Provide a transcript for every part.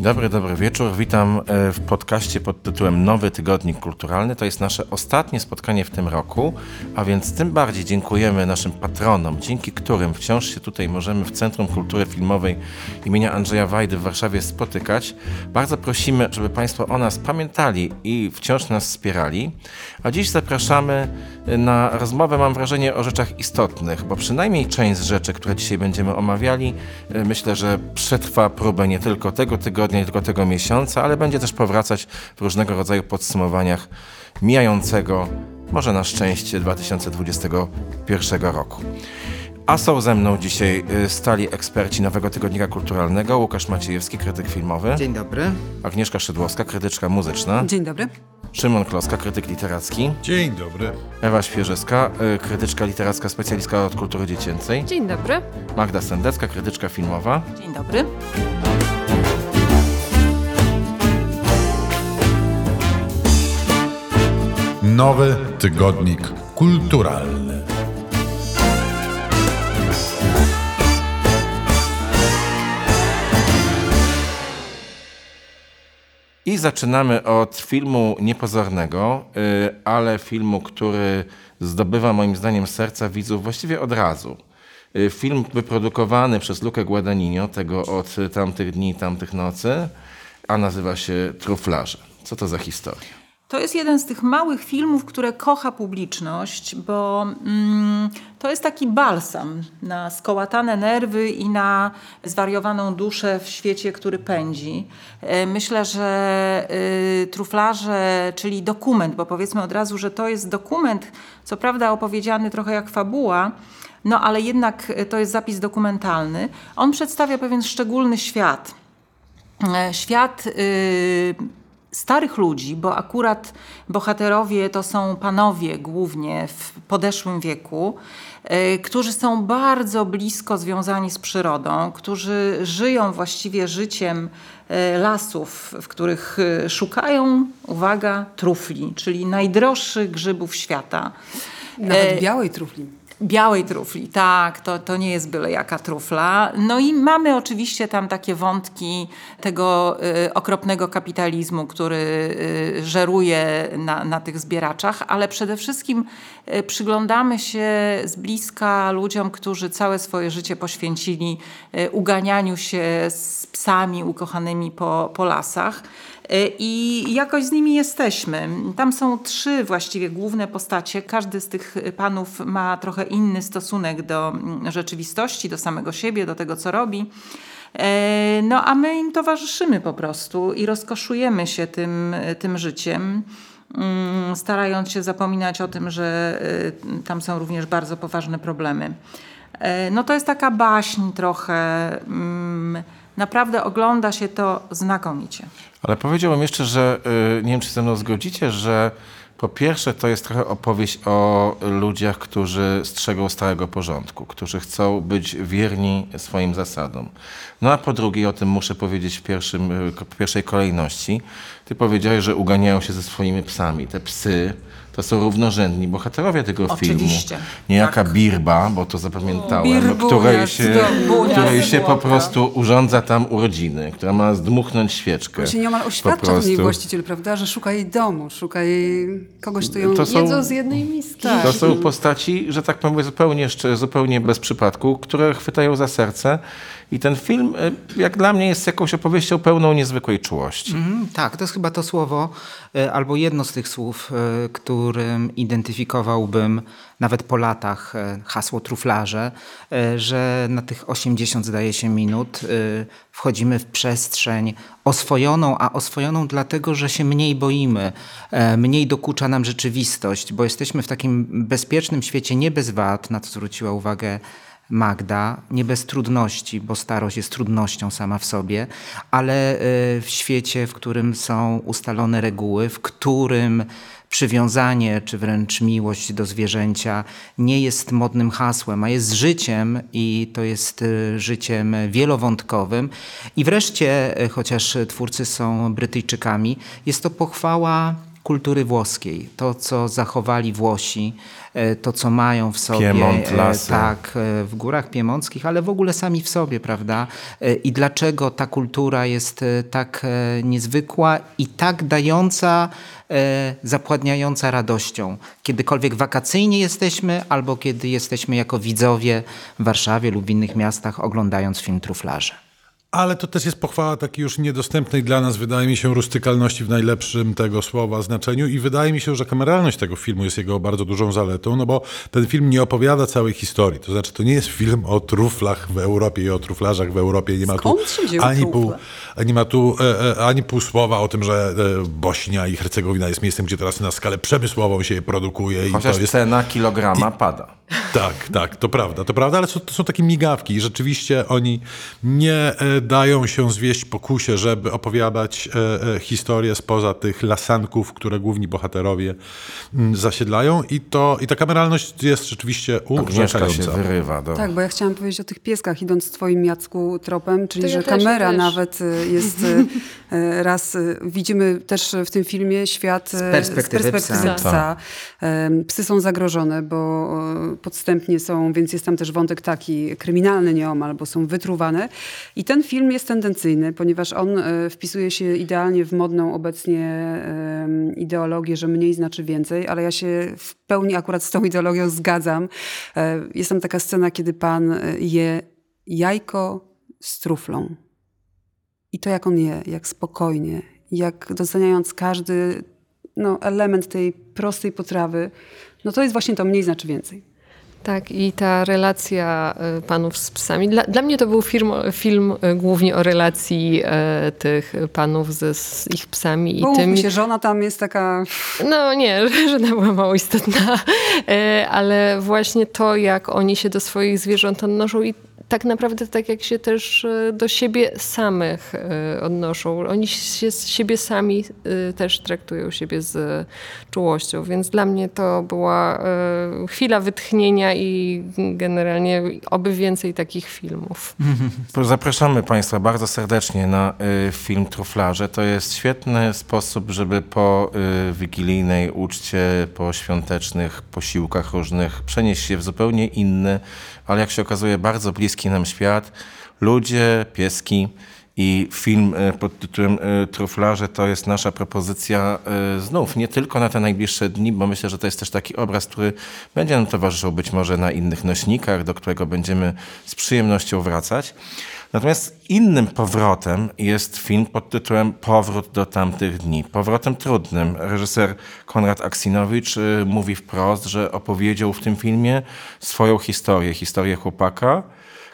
Dzień dobry, dobry wieczór. Witam e, w podcaście pod tytułem Nowy Tygodnik Kulturalny. To jest nasze ostatnie spotkanie w tym roku, a więc tym bardziej dziękujemy naszym patronom, dzięki którym wciąż się tutaj możemy w Centrum Kultury Filmowej imienia Andrzeja Wajdy w Warszawie spotykać. Bardzo prosimy, żeby Państwo o nas pamiętali i wciąż nas wspierali. A dziś zapraszamy na rozmowę, mam wrażenie, o rzeczach istotnych, bo przynajmniej część z rzeczy, które dzisiaj będziemy omawiali, e, myślę, że przetrwa próbę nie tylko tego tygodnia, tygodnia, nie tylko tego miesiąca, ale będzie też powracać w różnego rodzaju podsumowaniach mijającego, może na szczęście, 2021 roku. A są ze mną dzisiaj y, stali eksperci Nowego Tygodnika Kulturalnego, Łukasz Maciejewski, krytyk filmowy. Dzień dobry. Agnieszka Szydłowska, krytyczka muzyczna. Dzień dobry. Szymon Kloska, krytyk literacki. Dzień dobry. Ewa Świeżyska, y, krytyczka literacka, specjalistka od kultury dziecięcej. Dzień dobry. Magda Sendecka, krytyczka filmowa. Dzień dobry. Nowy tygodnik kulturalny. I zaczynamy od filmu niepozornego, y, ale filmu, który zdobywa moim zdaniem serca widzów właściwie od razu. Y, film wyprodukowany przez Lukę Guadagnino, tego od tamtych dni, tamtych nocy, a nazywa się Truflarze. Co to za historia? To jest jeden z tych małych filmów, które kocha publiczność, bo mm, to jest taki balsam na skołatane nerwy i na zwariowaną duszę w świecie, który pędzi. E, myślę, że y, Truflarze, czyli dokument, bo powiedzmy od razu, że to jest dokument, co prawda opowiedziany trochę jak fabuła, no ale jednak to jest zapis dokumentalny. On przedstawia pewien szczególny świat. E, świat y, starych ludzi, bo akurat bohaterowie to są panowie głównie w podeszłym wieku, e, którzy są bardzo blisko związani z przyrodą, którzy żyją właściwie życiem e, lasów, w których e, szukają, uwaga, trufli, czyli najdroższych grzybów świata. Nawet białej trufli. Białej trufli, tak, to, to nie jest byle jaka trufla. No i mamy oczywiście tam takie wątki tego y, okropnego kapitalizmu, który y, żeruje na, na tych zbieraczach, ale przede wszystkim y, przyglądamy się z bliska ludziom, którzy całe swoje życie poświęcili y, uganianiu się z psami ukochanymi po, po lasach. E, i jakoś z nimi jesteśmy. Tam są trzy właściwie główne postacie. Każdy z tych panów ma trochę inny stosunek do mm, rzeczywistości, do samego siebie, do tego, co robi. E, no a my im towarzyszymy po prostu i rozkoszujemy się tym, tym życiem mm, starając się zapominać o tym, że e, tam są również bardzo poważne problemy. No to jest taka baśń trochę. Mm, naprawdę ogląda się to znakomicie. Ale powiedziałbym jeszcze, że y, nie wiem, czy ze mną zgodzicie, że po pierwsze to jest trochę opowieść o ludziach, którzy strzegą starego porządku, którzy chcą być wierni swoim zasadom. No a po drugie, o tym muszę powiedzieć w, pierwszym, y, w pierwszej kolejności, ty powiedziałeś, że uganiają się ze swoimi psami. Te psy to są równorzędni bohaterowie tego Oczywiście, filmu. Niejaka tak. Birba, bo to zapamiętałem, Birbunia, której się, której się po prostu urządza tam urodziny, która ma zdmuchnąć świeczkę. Się nieomal oświadcza jej właściciel, prawda, że szuka jej domu, szuka jej kogoś, kto ją to są, jedzą z jednej miski. Tak. To są postaci, że tak powiem, zupełnie, zupełnie bez przypadku, które chwytają za serce i ten film, e, jak dla mnie, jest jakąś opowieścią pełną niezwykłej czułości. Mm, tak, to jest chyba to słowo, e, albo jedno z tych słów, e, którym identyfikowałbym nawet po latach hasło truflarze, że na tych 80 zdaje się minut wchodzimy w przestrzeń oswojoną, a oswojoną dlatego, że się mniej boimy, mniej dokucza nam rzeczywistość, bo jesteśmy w takim bezpiecznym świecie nie bez wad, na co zwróciła uwagę Magda, nie bez trudności, bo starość jest trudnością sama w sobie, ale y, w świecie, w którym są ustalone reguły, w którym przywiązanie czy wręcz miłość do zwierzęcia nie jest modnym hasłem, a jest życiem i to jest y, życiem wielowątkowym. I wreszcie, y, chociaż twórcy są Brytyjczykami, jest to pochwała kultury włoskiej. To, co zachowali Włosi, e, to, co mają w sobie. Piemont, e, lasy. Tak, e, w górach piemonckich, ale w ogóle sami w sobie, prawda? I dlaczego ta kultura jest tak niezwykła i tak dająca, zapładniająca radością. Kiedykolwiek wakacyjnie jesteśmy, albo kiedy jesteśmy jako widzowie w Warszawie lub w innych miastach, oglądając film Truflarze. Ale to też jest pochwała takiej już niedostępnej dla nas, wydaje mi się, rustykalności w najlepszym tego słowa znaczeniu i wydaje mi się, że kameralność tego filmu jest jego bardzo dużą zaletą, no bo ten film nie opowiada całej historii. To znaczy, to nie jest film o truflach w Europie i o truflarzach w Europie. Nie ma tu ani pół, nie ma tu e, e, ani pół słowa o tym, że e, Bośnia i Hercegowina jest miejscem, gdzie teraz na skalę przemysłową się je produkuje i Chociaż to jest cena kilograma pada. tak, tak, to prawda, to prawda, ale są, to są takie migawki i rzeczywiście oni nie e, dają się zwieść pokusie, żeby opowiadać e, e, historię spoza tych lasanków, które główni bohaterowie mm, zasiedlają i, to, i ta kameralność jest rzeczywiście się urzekająca. wyrywa. Do... Tak, bo ja chciałam powiedzieć o tych pieskach, idąc twoim Jacku tropem, czyli ja że też, kamera też. nawet y, jest y, y, raz, widzimy też w tym filmie świat z perspektywy perspektywy psa. psa. Psy są zagrożone, bo podstępnie są, więc jest tam też wątek taki kryminalny nieomal, bo są wytruwane. I ten film jest tendencyjny, ponieważ on y, wpisuje się idealnie w modną obecnie ideologię, że mniej znaczy więcej, ale ja się w pełni akurat z tą ideologią zgadzam. E, Jest tam taka scena, kiedy pan e, je jajko z truflą. I to jak on je, jak spokojnie, jak doceniając każdy no, element tej prostej potrawy, no to jest właśnie to mniej znaczy więcej. Tak, i ta relacja y, panów z psami. Dla, dla mnie to był film, film y, głównie o relacji e, tych panów ze, z ich psami i tymi. mówmy się, żona tam jest taka... No nie, żona była mało istotna, E, ale właśnie to, jak oni się do swoich zwierząt odnoszą i tak naprawdę tak jak się też e, do siebie samych e, odnoszą. Oni się z siebie sami e, też traktują siebie z czułością, więc dla mnie to była chwila wytchnienia i generalnie oby więcej takich filmów. Zapraszamy Państwa bardzo serdecznie na film Truflarze. To jest świetny sposób, żeby po wigilijnej uczcie, po świątecznych posiłkach różnych przenieść się w zupełnie inny, ale jak się okazuje bardzo bliski nam świat. Ludzie, pieski i film y, pod tytułem y, Truflarze to jest nasza propozycja y, znów, nie tylko na te najbliższe dni, bo myślę, że to jest też taki obraz, który będzie nam towarzyszył być może na innych nośnikach, do którego będziemy z przyjemnością wracać. Natomiast innym powrotem jest film pod tytułem Powrót do tamtych dni. Powrotem trudnym. Reżyser Konrad Aksinowicz mówi wprost, że opowiedział w tym filmie swoją historię, historię chłopaka,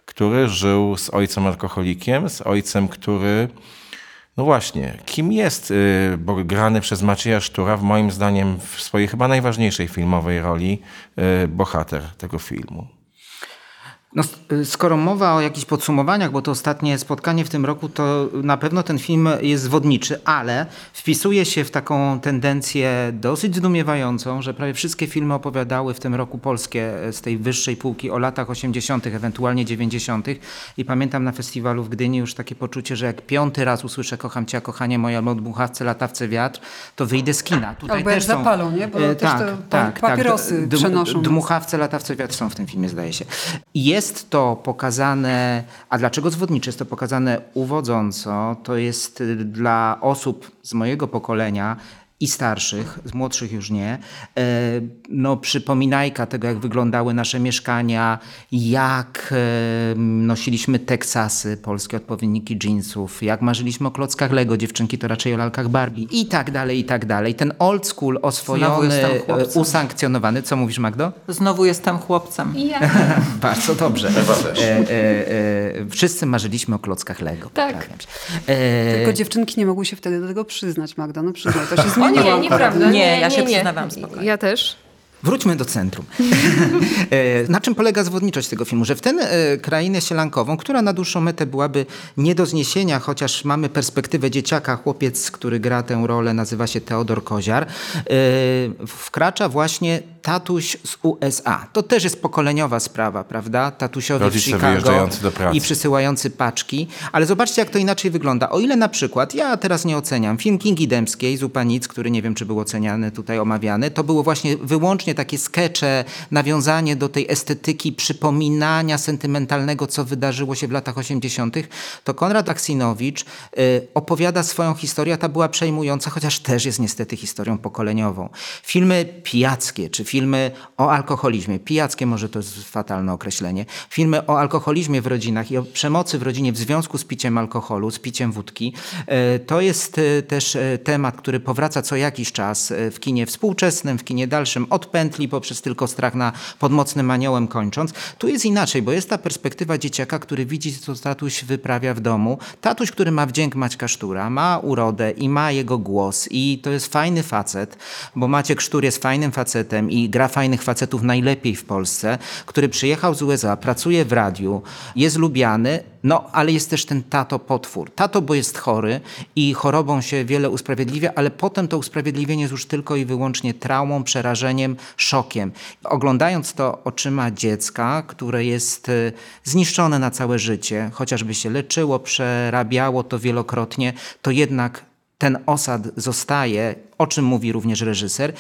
który żył z ojcem alkoholikiem, z ojcem, który no właśnie, kim jest, y, bo grany przez Macieja Sztura, w moim zdaniem w swojej chyba najważniejszej filmowej roli, y, bohater tego filmu. No, y, skoro mowa o jakichś podsumowaniach, bo to ostatnie spotkanie w tym roku, to na pewno ten film jest zwodniczy, ale wpisuje się w taką tendencję dosyć zdumiewającą, że prawie wszystkie filmy opowiadały w tym roku polskie e, z tej wyższej półki o latach 80., ewentualnie 90. I pamiętam na festiwalu w Gdyni już takie poczucie, że jak piąty raz usłyszę Kocham Cię, kochanie moje, albo Dmuchawce, latawce wiatr, to wyjdę z kina. Tutaj Albo też są- zapalą, nie? Bo E, też te pa- papierosy Dm- przenoszą. Dmuchawce, latawce wiatr są w tym filmie, zdaje się. I Jest to pokazane, a dlaczego zwodnicze? Jest to pokazane uwodząco. To jest y, dla osób z mojego pokolenia i starszych, z młodszych już nie, e, no przypominajka tego, jak wyglądały nasze mieszkania, jak e, nosiliśmy teksasy, polskie odpowiedniki jeansów, jak marzyliśmy o klockach Lego, dziewczynki to raczej o lalkach Barbie i tak dalej, i tak dalej. Ten old school oswojony, e, usankcjonowany. Co mówisz Magdo? Znowu jestem chłopcem. Bardzo dobrze. E, e, e, wszyscy marzyliśmy o klockach Lego. Tak. E, Tylko dziewczynki nie mogły się wtedy do tego przyznać, Magda. No przyznaj, to się zmieniło. nie, nieprawda. Nie, ja się przyznawałam spokojnie. Ja też. Wróćmy do centrum. E, na czym polega zwodniczość tego filmu? Że w tę e, krainę sielankową, która na dłuższą metę byłaby nie do zniesienia, chociaż mamy perspektywę dzieciaka, chłopiec, który gra tę rolę, nazywa się Teodor Koziar, e, wkracza właśnie tatuś z USA. To też jest pokoleniowa sprawa, prawda? Tatusiowi Rodzice w Chicago wyjeżdżający do pracy. i przysyłający paczki. Ale zobaczcie, jak to inaczej wygląda. O ile na przykład, ja teraz nie oceniam, film Kingi Dębskiej, Zupa Nic, który nie wiem, czy był oceniany, tutaj omawiany, to było właśnie wyłącznie takie skecze, nawiązanie do tej estetyki przypominania sentymentalnego, co wydarzyło się w latach 80., to Konrad Aksinowicz y, opowiada swoją historię, ta była przejmująca, chociaż też jest niestety historią pokoleniową. Filmy pijackie, czy filmy o alkoholizmie, pijackie może to jest fatalne określenie, filmy o alkoholizmie w rodzinach i o przemocy w rodzinie w związku z piciem alkoholu, z piciem wódki, y, to jest y, też y, temat, który powraca co jakiś czas w kinie współczesnym, w kinie dalszym, od pętli poprzez tylko strach na pod mocnym aniołem kończąc. Tu jest inaczej, bo jest ta perspektywa dzieciaka, który widzi, co tatuś wyprawia w domu. Tatuś, który ma wdzięk Maćka Sztura, ma urodę i ma jego głos i to jest fajny facet, bo Maciek Sztur jest fajnym facetem i gra fajnych facetów najlepiej w Polsce, który przyjechał z USA, pracuje w radiu, jest lubiany, no ale jest też ten tato potwór. Tato, bo jest chory i chorobą się wiele usprawiedliwia, ale potem to usprawiedliwienie jest już tylko i wyłącznie traumą, przerażeniem, szokiem. Oglądając to oczyma dziecka, które jest y, zniszczone na całe życie, chociażby się leczyło, przerabiało to wielokrotnie, to jednak ten osad zostaje, o czym mówi również reżyser.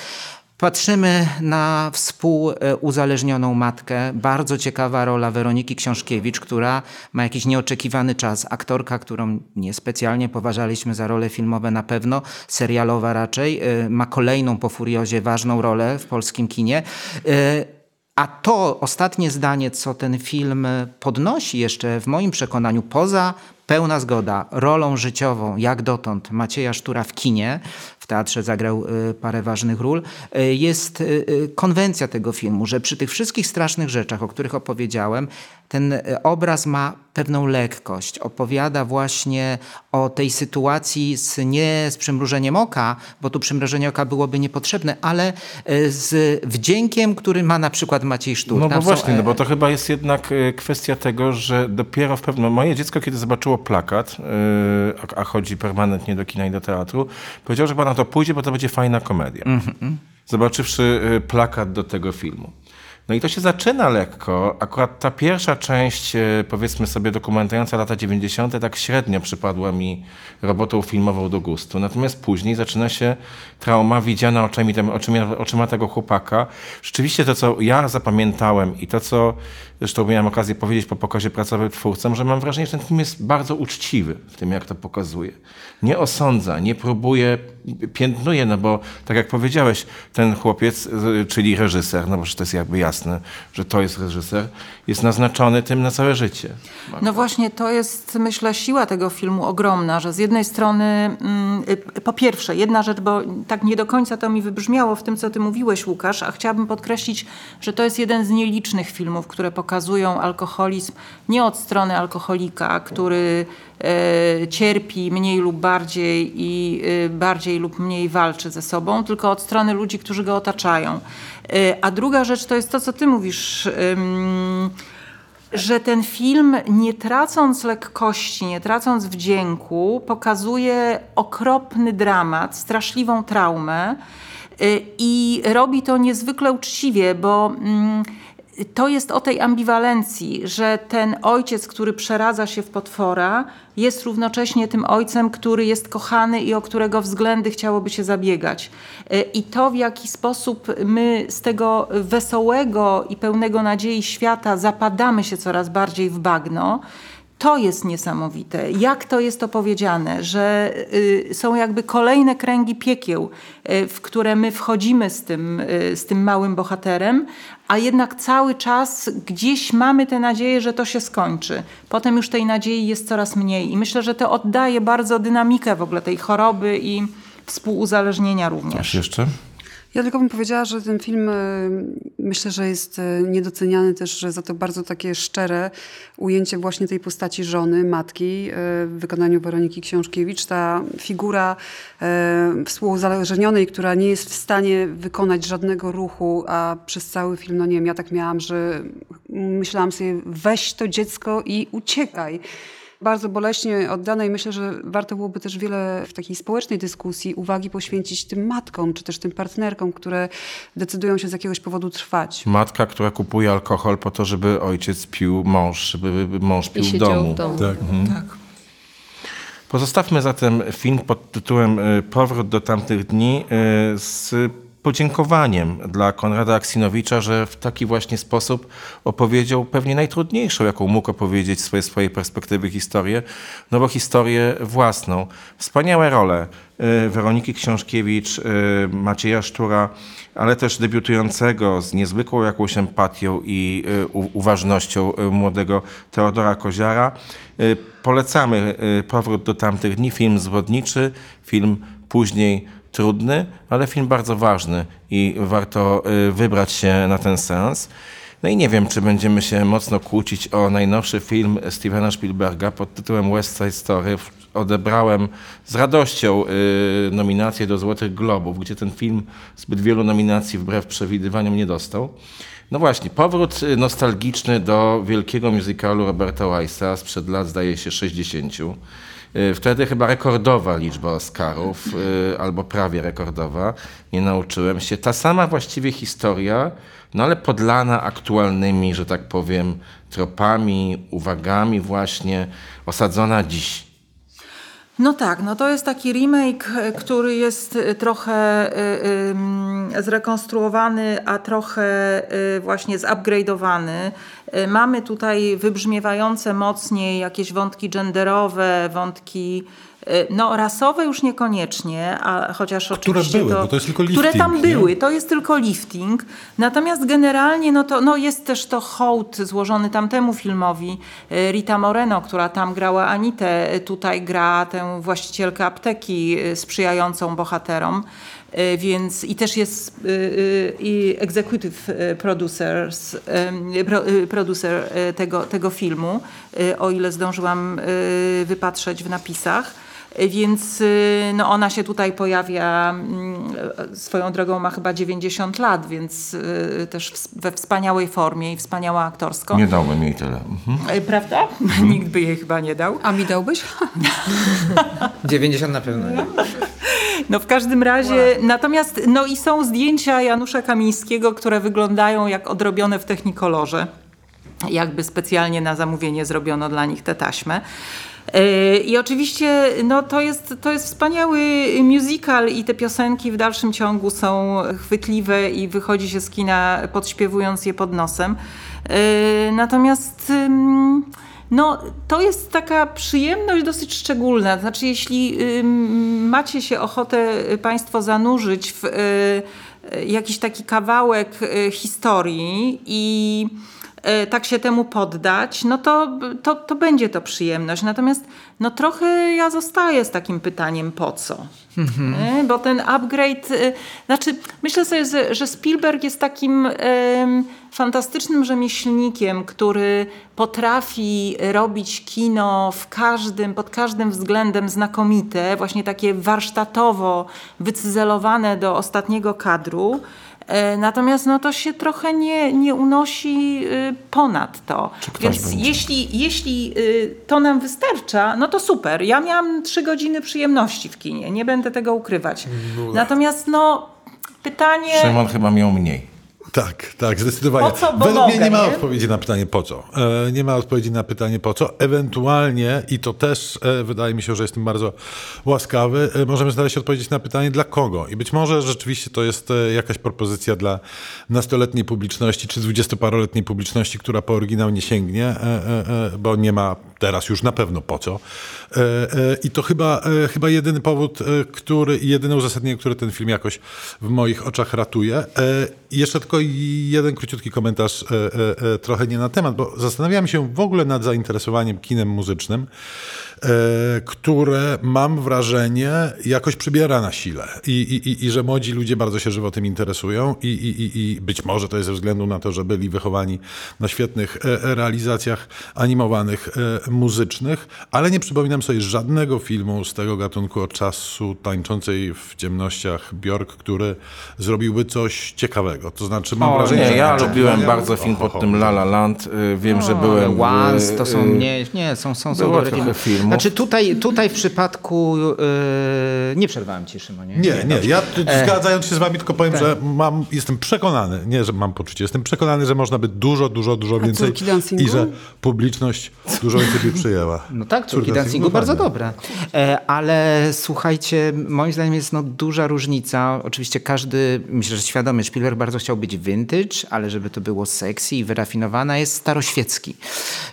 Patrzymy na współuzależnioną matkę. Bardzo ciekawa rola Weroniki Książkiewicz, która ma jakiś nieoczekiwany czas. Aktorka, którą niespecjalnie poważaliśmy za role filmowe na pewno, serialowa raczej, y, ma kolejną po Furiozie ważną rolę w polskim kinie. Y, a to ostatnie zdanie, co ten film podnosi jeszcze w moim przekonaniu, poza pełna zgoda, rolą życiową, jak dotąd Macieja Sztura w kinie, w teatrze zagrał y, parę ważnych ról, y, jest y, konwencja tego filmu, że przy tych wszystkich strasznych rzeczach, o których opowiedziałem, ten obraz ma pewną lekkość. Opowiada właśnie o tej sytuacji z, nie z przymrużeniem oka, bo tu przymrużenie oka byłoby niepotrzebne, ale z wdziękiem, który ma na przykład Maciej Sztur. No bo są, właśnie, e, no bo to chyba jest jednak e, kwestia tego, że dopiero w pewnym... Moje dziecko, kiedy zobaczyło plakat, e, a, a chodzi permanentnie do kina i do teatru, powiedział, że chyba na to pójdzie, bo to będzie fajna komedia. Zobaczywszy e, plakat do tego filmu. No i to się zaczyna lekko. Akurat ta pierwsza część, e, powiedzmy sobie, dokumentująca lata 90., tak średnio przypadła mi robotą filmową do gustu. Natomiast później zaczyna się trauma widziana oczami, oczyma tego chłopaka. Rzeczywiście to, co ja zapamiętałem i to, co zresztą miałem okazję powiedzieć po pokazie pracowym twórcom, że mam wrażenie, że ten film jest bardzo uczciwy w tym, jak to pokazuje. Nie osądza, nie próbuje, piętnuje, no bo tak jak powiedziałeś, ten chłopiec, czyli reżyser, no bo to jest jakby jasne, że to jest reżyser, jest naznaczony tym na całe życie. No właśnie, to jest myślę siła tego filmu ogromna, że z jednej strony, mm, po pierwsze, jedna rzecz, bo tak nie do końca to mi wybrzmiało w tym, co ty mówiłeś, Łukasz, a chciałabym podkreślić, że to jest jeden z nielicznych filmów, które pokazują alkoholizm nie od strony alkoholika, który e, cierpi mniej lub bardziej i e, bardziej lub mniej walczy ze sobą, tylko od strony ludzi, którzy go otaczają. E, a druga rzecz to jest to, co ty mówisz. że ten film, nie tracąc lekkości, nie tracąc wdzięku, pokazuje okropny dramat, straszliwą traumę i robi to niezwykle uczciwie, bo mm, to jest o tej ambiwalencji, że ten ojciec, który przeradza się w potwora, jest równocześnie tym ojcem, który jest kochany i o którego względy chciałoby się zabiegać. Y, I to, w jaki sposób my z tego wesołego i pełnego nadziei świata zapadamy się coraz bardziej w bagno, to jest niesamowite. Jak to jest opowiedziane, że y, są jakby kolejne kręgi piekieł, y, w które my wchodzimy z tym, y, z tym małym bohaterem, a jednak cały czas gdzieś mamy tę nadzieję, że to się skończy. Potem już tej nadziei jest coraz mniej i myślę, że to oddaje bardzo dynamikę w ogóle tej choroby i współuzależnienia również. Aż jeszcze? Ja tylko bym powiedziała, że ten film e, myślę, że jest e, niedoceniany też, że za to bardzo takie szczere ujęcie właśnie tej postaci żony, matki e, w wykonaniu Weroniki Książkiewicz. Ta figura współuzależnionej, która nie jest w stanie wykonać żadnego ruchu, a przez cały film, no nie wiem, ja tak miałam, że myślałam sobie weź to dziecko i uciekaj. Bardzo boleśnie oddane i myślę, że warto byłoby też wiele w takiej społecznej dyskusji uwagi poświęcić tym matkom, czy też tym partnerkom, które decydują się z jakiegoś powodu trwać. Matka, która kupuje alkohol po to, żeby ojciec pił mąż, żeby mąż pił I w domu. w domu. Tak. Pozostawmy zatem film pod tytułem y, Powrót do tamtych dni y, z podziękowaniem dla Konrada Aksinowicza, że w taki właśnie sposób opowiedział pewnie najtrudniejszą, jaką mógł opowiedzieć swoje swojej perspektywy historię, no bo historię własną. Wspaniałe role y, Weroniki Książkiewicz, y, Macieja Sztura, ale też debiutującego z niezwykłą jakąś empatią i y, uważnością młodego Teodora Koziara. Polecamy Powrót do tamtych dni, film zwodniczy, film później trudny, ale film bardzo ważny i warto y, wybrać się na ten sens. No i nie wiem, czy będziemy się mocno kłócić o najnowszy film Stevena Spielberga pod tytułem West Side Story. Odebrałem z radością y, nominację do Złotych Globów, gdzie ten film zbyt wielu nominacji wbrew przewidywaniom nie dostał. No właśnie, powrót y, nostalgiczny do wielkiego musicalu Roberta Weissa sprzed lat, zdaje się, 60. Y, Wtedy chyba rekordowa liczba Oscarów, y, albo prawie rekordowa, nie nauczyłem się. Ta sama właściwie historia, no ale podlana aktualnymi, że tak powiem, tropami, uwagami właśnie, osadzona dziś. No tak, no to jest taki remake, e, który jest trochę zrekonstruowany, a trochę właśnie zupgrade'owany. E, Mamy tutaj wybrzmiewające mocniej jakieś wątki genderowe, wątki e, no, rasowe już niekoniecznie, a chociaż Które oczywiście były, to, to jest tylko Które lifting, tam nie? były, to jest tylko lifting. Natomiast generalnie no to no jest też to hołd złożony tamtemu filmowi. E, Rita Moreno, która tam grała Anitę, tutaj gra tę właścicielkę apteki sprzyjającą bohaterom. E, Więc i też jest e, e, i executive producers, pro, producer tego, tego filmu, o ile zdążyłam wypatrzeć w napisach. Więc y, no ona się tutaj pojawia, mm, swoją drogą ma chyba 90 lat, więc y, też we wspaniałej formie i wspaniała aktorsko. Nie dałbym jej tyle. Mhm. Y, Prawda? Nikt by jej chyba nie dał. A mi dałbyś? 90 na pewno nie. No w każdym razie, natomiast no i są zdjęcia Janusza Kamińskiego, które wyglądają jak odrobione w technikolorze. Jakby specjalnie na zamówienie zrobiono dla nich tę taśmę. Yy, I oczywiście no, to, jest, to jest wspaniały musical i te piosenki w dalszym ciągu są chwytliwe i wychodzi się z kina podśpiewując je pod nosem. Yy, Natomiast no, to jest taka przyjemność dosyć szczególna. Znaczy, jeśli macie się ochotę Państwo zanurzyć w y, y, jakiś taki kawałek historii i tak się temu poddać, no to, to, to będzie to przyjemność. Natomiast no trochę ja zostaję z takim pytaniem po co? Nie? Bo ten upgrade, y, znaczy myślę sobie, że- Spielberg jest takim fantastycznym rzemieślnikiem, który potrafi robić kino w każdym, pod każdym względem znakomite, właśnie takie warsztatowo wycyzelowane do ostatniego kadru. E, Natomiast no, to się trochę nie, nie unosi y, ponad to. Więc będzie? jeśli, jeśli y, to nam wystarcza, no to super. Ja miałam trzy godziny przyjemności w kinie, nie będę tego ukrywać. Natomiast no, pytanie... Szymon chyba miał mniej. Tak, tak, zdecydowanie. Po co, bo Według mnie mogę, nie ma nie? odpowiedzi na pytanie po co. E, nie ma odpowiedzi na pytanie po co. Ewentualnie, i to też e, wydaje mi się, że jestem bardzo łaskawy, e, możemy znaleźć się odpowiedzieć na pytanie dla kogo. I być może rzeczywiście to jest e, jakaś propozycja dla nastoletniej publiczności, czy dwudziestoparoletniej publiczności, która po oryginał nie sięgnie, e, e, bo nie ma teraz już na pewno po co. E, e, I to chyba, e, chyba jedyny powód, który, jedyne uzasadnienie, które ten film jakoś w moich oczach ratuje. Jeszcze tylko jeden króciutki komentarz, trochę nie na temat, bo zastanawiałem się w ogóle nad zainteresowaniem kinem muzycznym. E, które mam wrażenie jakoś przybiera na sile I, i, i, i że młodzi ludzie bardzo się żywo tym interesują i, i, i, i być może to jest ze względu na to, że byli wychowani na świetnych e, realizacjach animowanych, e, muzycznych, ale nie przypominam sobie żadnego filmu z tego gatunku od czasu tańczącej w ciemnościach Bjork, który zrobiłby coś ciekawego. To znaczy mam O, wrażenie, nie, że ja lubiłem bardzo film pod tym La La Land. Y, Wiem, że No, byłem... Once y, to są, y, nie, nie, są, są, są dobre filmy. Filmów. Znaczy tutaj, tutaj w przypadku, yy, nie przerwałem ci Szymonie. Nie, nie, ja tu zgadzając się z wami tylko powiem, tak. że mam, jestem przekonany, nie, że mam poczucie, jestem przekonany, że można by dużo, dużo, dużo więcej córki dancingu? i że publiczność dużo więcej by przyjęła. No tak, córki Córki dancingu bardzo dobre. E, ale słuchajcie, moim zdaniem jest no duża różnica. Oczywiście każdy, myślę, że świadomy Spielberg bardzo chciał być vintage, ale żeby to było sexy i wyrafinowane, jest staroświecki.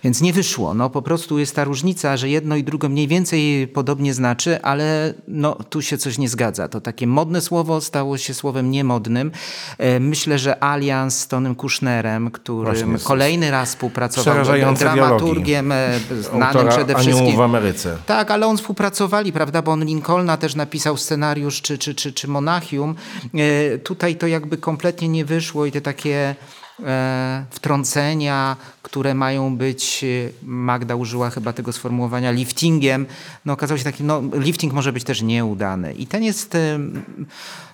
Więc nie wyszło. No po prostu jest ta różnica, że jedno i drugie mniej więcej podobnie znaczy, ale no tu się coś nie zgadza. To takie modne słowo stało się słowem niemodnym. E, myślę, że Alians z Tonym Kushnerem, którym kolejny raz współpracował, dramaturgiem e, znanym przede wszystkim. w Ameryce. Tak, ale on współpracowali, prawda, bo on Lincolna też napisał scenariusz, czy, czy, czy, czy Monachium. E, tutaj to jakby kompletnie nie wyszło i te takie wtrącenia, które mają być, e, Magda użyła chyba tego sformułowania, liftingiem, no okazało się takim, no lifting może być też nieudany. I ten jest, e,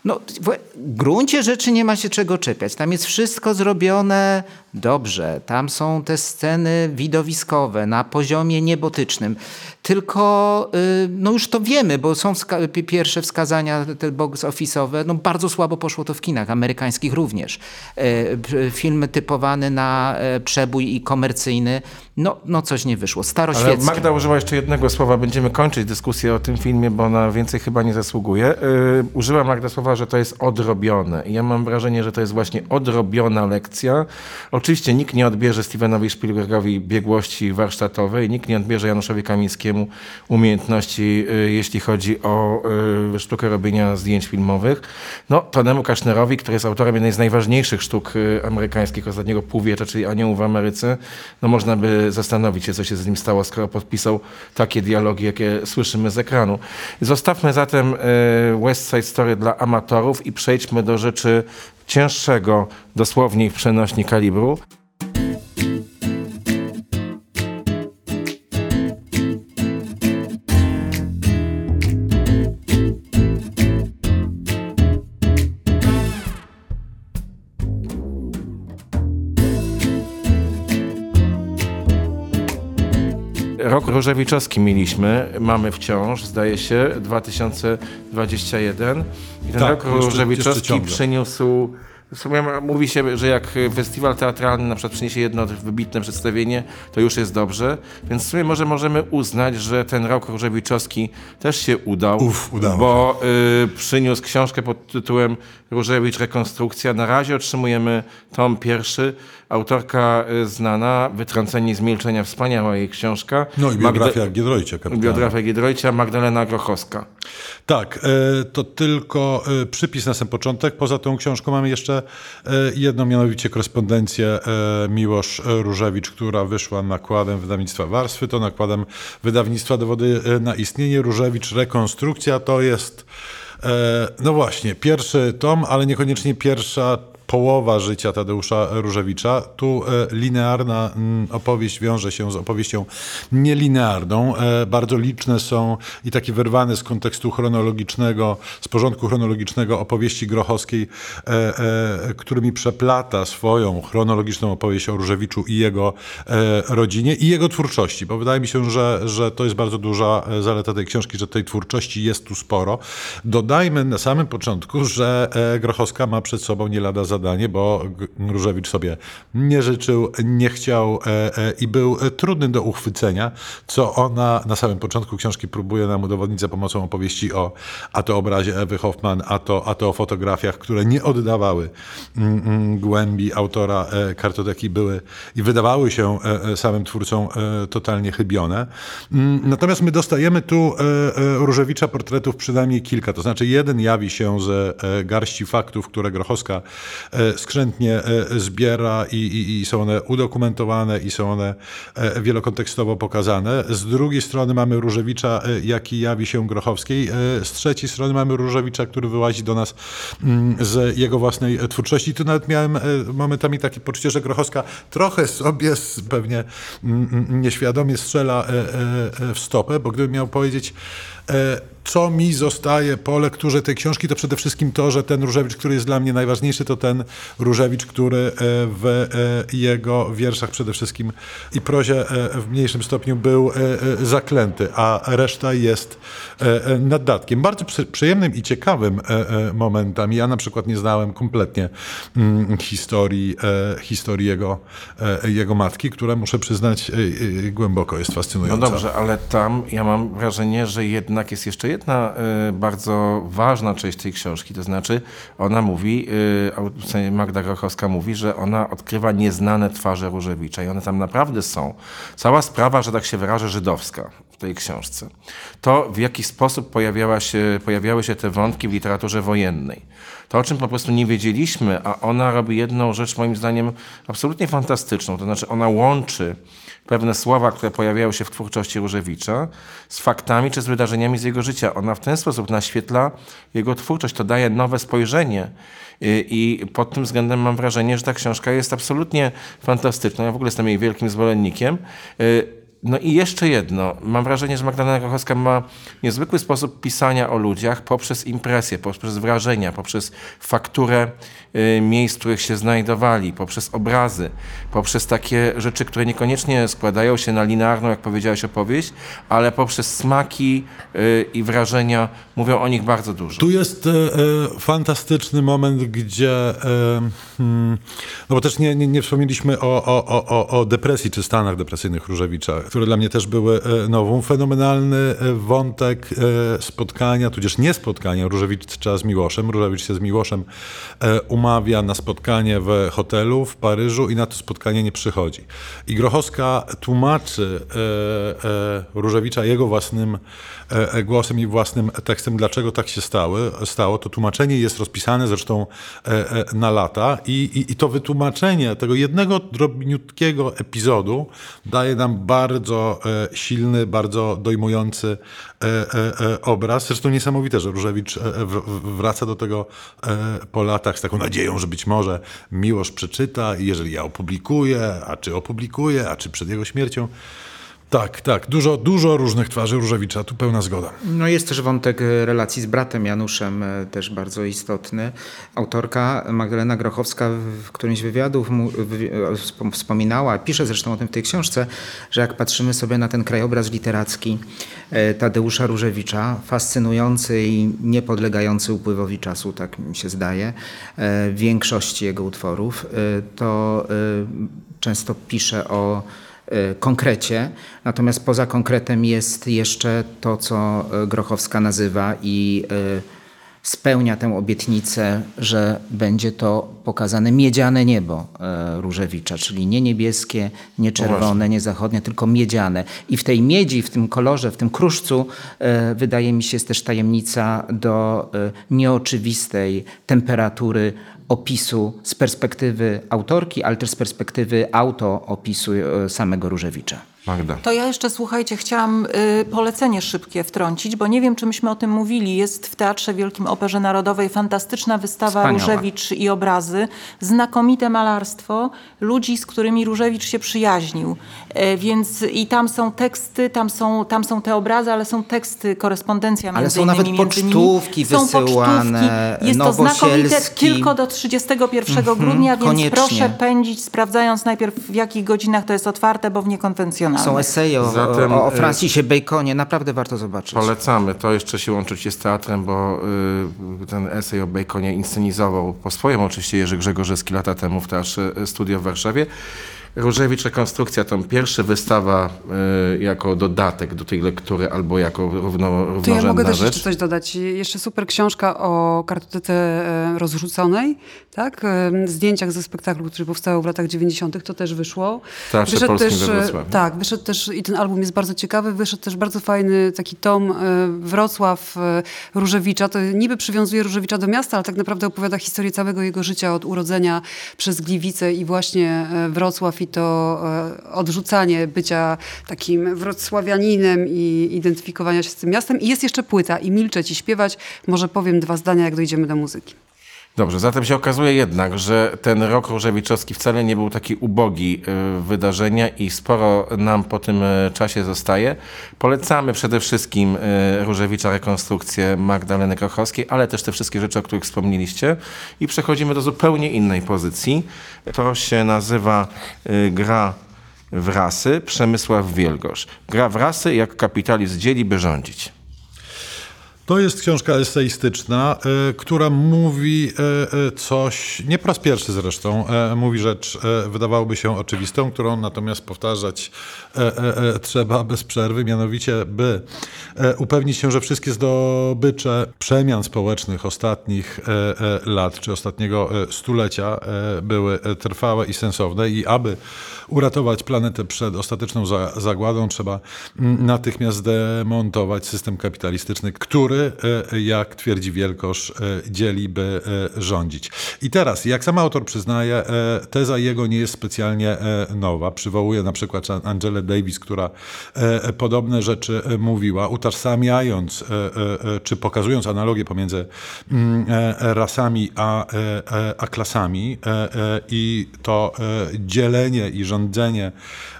no w gruncie rzeczy nie ma się czego czepiać. Tam jest wszystko zrobione dobrze. Tam są te sceny widowiskowe na poziomie niebotycznym. Tylko, no już to wiemy, bo są wska- pi- pierwsze wskazania te box office'owe. No bardzo słabo poszło to w kinach, amerykańskich również. E, p- Film typowany na e, przebój i komercyjny, no, no coś nie wyszło. Ale Staroświecki. Magda użyła jeszcze jednego słowa. Będziemy kończyć dyskusję o tym filmie, bo na więcej chyba nie zasługuje. Yy, użyła Magda słowa, że to jest odrobione. I ja mam wrażenie, że to jest właśnie odrobiona lekcja. Oczywiście nikt nie odbierze Stevenowi Spielbergowi biegłości warsztatowej, nikt nie odbierze Januszowi Kamińskiemu umiejętności, yy, jeśli chodzi o yy, sztukę robienia zdjęć filmowych. No, Tonemu Kasznerowi, który jest autorem jednej z najważniejszych sztuk yy, amerykańskich ostatniego półwiecza, czyli Aniołów w Ameryce, no można by zastanowić się, co się z nim stało, skoro podpisał takie dialogi, jakie słyszymy z ekranu. Zostawmy zatem e, West Side Story dla amatorów i przejdźmy do rzeczy cięższego, dosłownie w przenośni kalibru. Rok Różewiczowski mieliśmy, mamy wciąż, zdaje się, 2021. I ten Tak, rok jeszcze- przyniósł... W sumie mówi się, że jak festiwal teatralny na przykład przyniesie jedno wybitne przedstawienie, to już jest dobrze. Więc w sumie może możemy uznać, że ten rok Różewiczowski też się udał. Uf, udało Bo y, przyniósł książkę pod tytułem Różewicz Rekonstrukcja. Na razie otrzymujemy tom pierwszy. Autorka y, znana, Wytrąceni z milczenia, wspaniała jej książka. No i Magda- biografia Giedroycia. kapitana. Biografia Giedroycia, Magdalena Grochowska. Tak, e, to tylko e, przypis na sam początek. Poza tą książką mamy jeszcze e, jedną, mianowicie korespondencję Miłosz Różewicz, która wyszła nakładem wydawnictwa Warstwy, to nakładem wydawnictwa Dowody na istnienie. Różewicz Rekonstrukcja to jest, no właśnie, pierwszy tom, ale niekoniecznie pierwsza połowa życia Tadeusza Różewicza. Tu e, linearna mm, opowieść wiąże się z opowieścią nielinearną. E, Bardzo liczne są i takie wyrwane z kontekstu chronologicznego, z porządku chronologicznego opowieści Grochowskiej, e, którymi przeplata swoją chronologiczną opowieść o Różewiczu i jego rodzinie i jego twórczości, bo wydaje mi się, że, że to jest bardzo duża zaleta tej książki, że tej twórczości jest tu sporo. Dodajmy na samym początku, że Grochowska ma przed sobą nie lada zadanie, bo G- Różewicz sobie nie życzył, nie chciał e, e, i był e, trudny do uchwycenia, co ona na samym początku książki próbuje nam udowodnić za pomocą opowieści o a to obrazie Ewy Hoffman, a to, a to o fotografiach, które nie oddawały mm, mm, głębi autora kartoteki, były i wydawały się samym twórcom totalnie chybione. Mm, Natomiast my dostajemy tu Różewicza portretów przynajmniej kilka, to znaczy jeden jawi się z garści faktów, które Grochowska skrzętnie e, zbiera i, i, i są one udokumentowane i są one e, wielokontekstowo pokazane. Z drugiej strony mamy Różewicza, e, jaki jawi się Grochowskiej. E, Z trzeciej strony mamy Różewicza, który wyłazi do nas mm, z jego własnej e, twórczości. Tu nawet miałem e, momentami takie poczucie, że Grochowska trochę sobie pewnie mm, mm, nieświadomie strzela e, e, e, w stopę, bo gdybym miał powiedzieć, e, co mi zostaje po lekturze tej książki, to przede wszystkim to, że ten Różewicz, który jest dla mnie najważniejszy, to ten Różewicz, który e, w e, jego wierszach przede wszystkim i prozie e, w mniejszym stopniu był zaklęty, a reszta jest naddatkiem. Bardzo przy- przyjemnym i ciekawym momentami. Ja na przykład nie znałem kompletnie mm, historii, historii jego, jego matki, która muszę przyznać głęboko jest No fascynująca. dobrze, ale tam ja mam wrażenie, że jednak jest jeszcze jedna y, bardzo ważna część tej książki, to znaczy ona mówi, y, Magda Grochowska mówi, że ona odkrywa nieznane twarze Różewicza i one tam naprawdę są. Cała sprawa, że tak się wyrażę, żydowska w tej książce. To w jaki sposób pojawiała się, pojawiały się te wątki w literaturze wojennej. To, o czym po prostu nie wiedzieliśmy, a ona robi jedną rzecz moim zdaniem absolutnie fantastyczną, to znaczy ona łączy pewne słowa, które pojawiają się w twórczości Różewicza z faktami czy z wydarzeniami z jego życia. Ona w ten sposób naświetla jego twórczość, to daje nowe spojrzenie. I, I pod tym względem mam wrażenie, że ta książka jest absolutnie fantastyczna. Ja w ogóle jestem jej wielkim zwolennikiem. No i jeszcze jedno. Mam wrażenie, że Magdalena Grochowska ma niezwykły sposób pisania o ludziach poprzez impresję, poprzez wrażenia, poprzez fakturę y, miejsc, w których się znajdowali, poprzez obrazy, poprzez takie rzeczy, które niekoniecznie składają się na linearną, jak powiedziałeś, opowieść, ale poprzez smaki y, i wrażenia mówią o nich bardzo dużo. Tu jest e, e, fantastyczny moment, gdzie. E, hmm, no bo też nie, nie, nie wspomnieliśmy o, o, o- o depresji czy stanach depresyjnych Różewicza, które dla mnie też były e, nową. Fenomenalny e, wątek e, spotkania, tudzież nie spotkania Różewicza z Miłoszem. Różewicz się z Miłoszem umawia na spotkanie w hotelu w Paryżu i na to spotkanie nie przychodzi. I Grochowska tłumaczy Różewicza jego własnym głosem i własnym tekstem, dlaczego tak się stało. To tłumaczenie jest rozpisane zresztą na lata i, i, i to wytłumaczenie tego jednego drobniutkiego epizodu daje nam bardzo e, silny, bardzo dojmujący e, e, obraz. Zresztą niesamowite, że Różewicz wraca do tego po latach z taką nadzieją, że być może Miłosz przeczyta i jeżeli ja opublikuję, a czy opublikuję, a czy przed jego śmiercią. Tak, tak. Dużo, dużo różnych twarzy Różewicza, tu pełna zgoda. No jest też wątek e, relacji z bratem Januszem, e, też bardzo istotny. Autorka Magdalena Grochowska w którymś wywiadów wspominała, pisze zresztą o tym w tej książce, że jak patrzymy sobie na ten krajobraz literacki e, Tadeusza Różewicza, fascynujący i niepodlegający upływowi czasu, tak mi się zdaje, większości jego utworów, to często pisze o konkrecie, natomiast poza konkretem jest jeszcze to, co e, Grochowska nazywa i e, spełnia tę obietnicę, że będzie to pokazane miedziane niebo Różewicza, czyli nie niebieskie, nie czerwone, nie zachodnie, tylko miedziane. I w tej miedzi, w tym kolorze, w tym kruszcu wydaje mi się jest też tajemnica do nieoczywistej temperatury opisu z perspektywy autorki, ale też z perspektywy autoopisu e, samego Różewicza. Magda. To ja jeszcze, słuchajcie, chciałam y, polecenie szybkie wtrącić, bo nie wiem, czy myśmy o tym mówili. Jest w Teatrze Wielkim Operze Narodowej fantastyczna wystawa Wspaniała. Różewicz i obrazy. Znakomite malarstwo ludzi, z którymi Różewicz się przyjaźnił. E, więc i tam są teksty, tam są, tam są te obrazy, ale są teksty, korespondencja Ale między są nawet innymi nimi. pocztówki Są wysyłane, pocztówki. Jest to znakomite tylko do 31 grudnia, więc koniecznie. proszę pędzić, sprawdzając najpierw w jakich godzinach to jest otwarte, bo w niekonwencjonalnych. Są eseje o, Zatem, o, o y, Francisie Baconie, naprawdę warto zobaczyć. Polecamy. To jeszcze się łączyć z teatrem, bo y, ten esej o Baconie inscenizował po swojemu oczywiście Jerzy Grzegorzewski lata temu w Teatrze Studio w Warszawie. Różewicz Rekonstrukcja to pierwsza wystawa y, jako dodatek do tej lektury albo jako równo, To ja równorzędna mogę też rzecz. jeszcze coś dodać. Jeszcze super książka o kartotece e, rozrzuconej, tak? Zdjęciach ze spektaklu, który powstał w latach 90. to też wyszło. Teatrze Polskim e, Wrocławiu. Tak, wyszedł też i ten album jest bardzo ciekawy. Wyszedł też bardzo fajny taki tom e, Wrocław e, Różewicza. To niby przywiązuje Różewicza do miasta, ale tak naprawdę opowiada historię całego jego życia od urodzenia przez Gliwice i właśnie e, Wrocław i to odrzucanie bycia takim wrocławianinem i identyfikowania się z tym miastem. I jest jeszcze płyta i milczeć i śpiewać. Może powiem dwa zdania, jak dojdziemy do muzyki. Dobrze, zatem się okazuje jednak, że ten rok różewiczowski wcale nie był taki ubogi y, wydarzenia i sporo nam po tym y, czasie zostaje. Polecamy przede wszystkim y, Różewicza rekonstrukcję Magdaleny Krochowskiej, ale też te wszystkie rzeczy, o których wspomnieliście. I przechodzimy do zupełnie innej pozycji. To się nazywa gra w rasy Przemysław Wielgosz. Gra w rasy, jak kapitalizm dzieli, by rządzić. To jest książka eseistyczna, e, która mówi e, e, coś, nie po raz pierwszy zresztą, mówi rzecz, wydawałoby się oczywistą, którą natomiast powtarzać trzeba bez przerwy, mianowicie by upewnić się, że wszystkie zdobycze przemian społecznych ostatnich lat, czy ostatniego stulecia były trwałe i sensowne i aby uratować planetę przed ostateczną za, zagładą, trzeba mm, natychmiast zdemontować system kapitalistyczny, który, e, jak twierdzi Wielkosz, e, dzieli, by e, rządzić. I teraz, jak sam autor przyznaje, teza jego nie jest specjalnie nowa. Przywołuje na przykład Angelę Davis, która podobne rzeczy mówiła, utożsamiając czy pokazując analogię pomiędzy mm, rasami a, a klasami i to dzielenie i rządzenie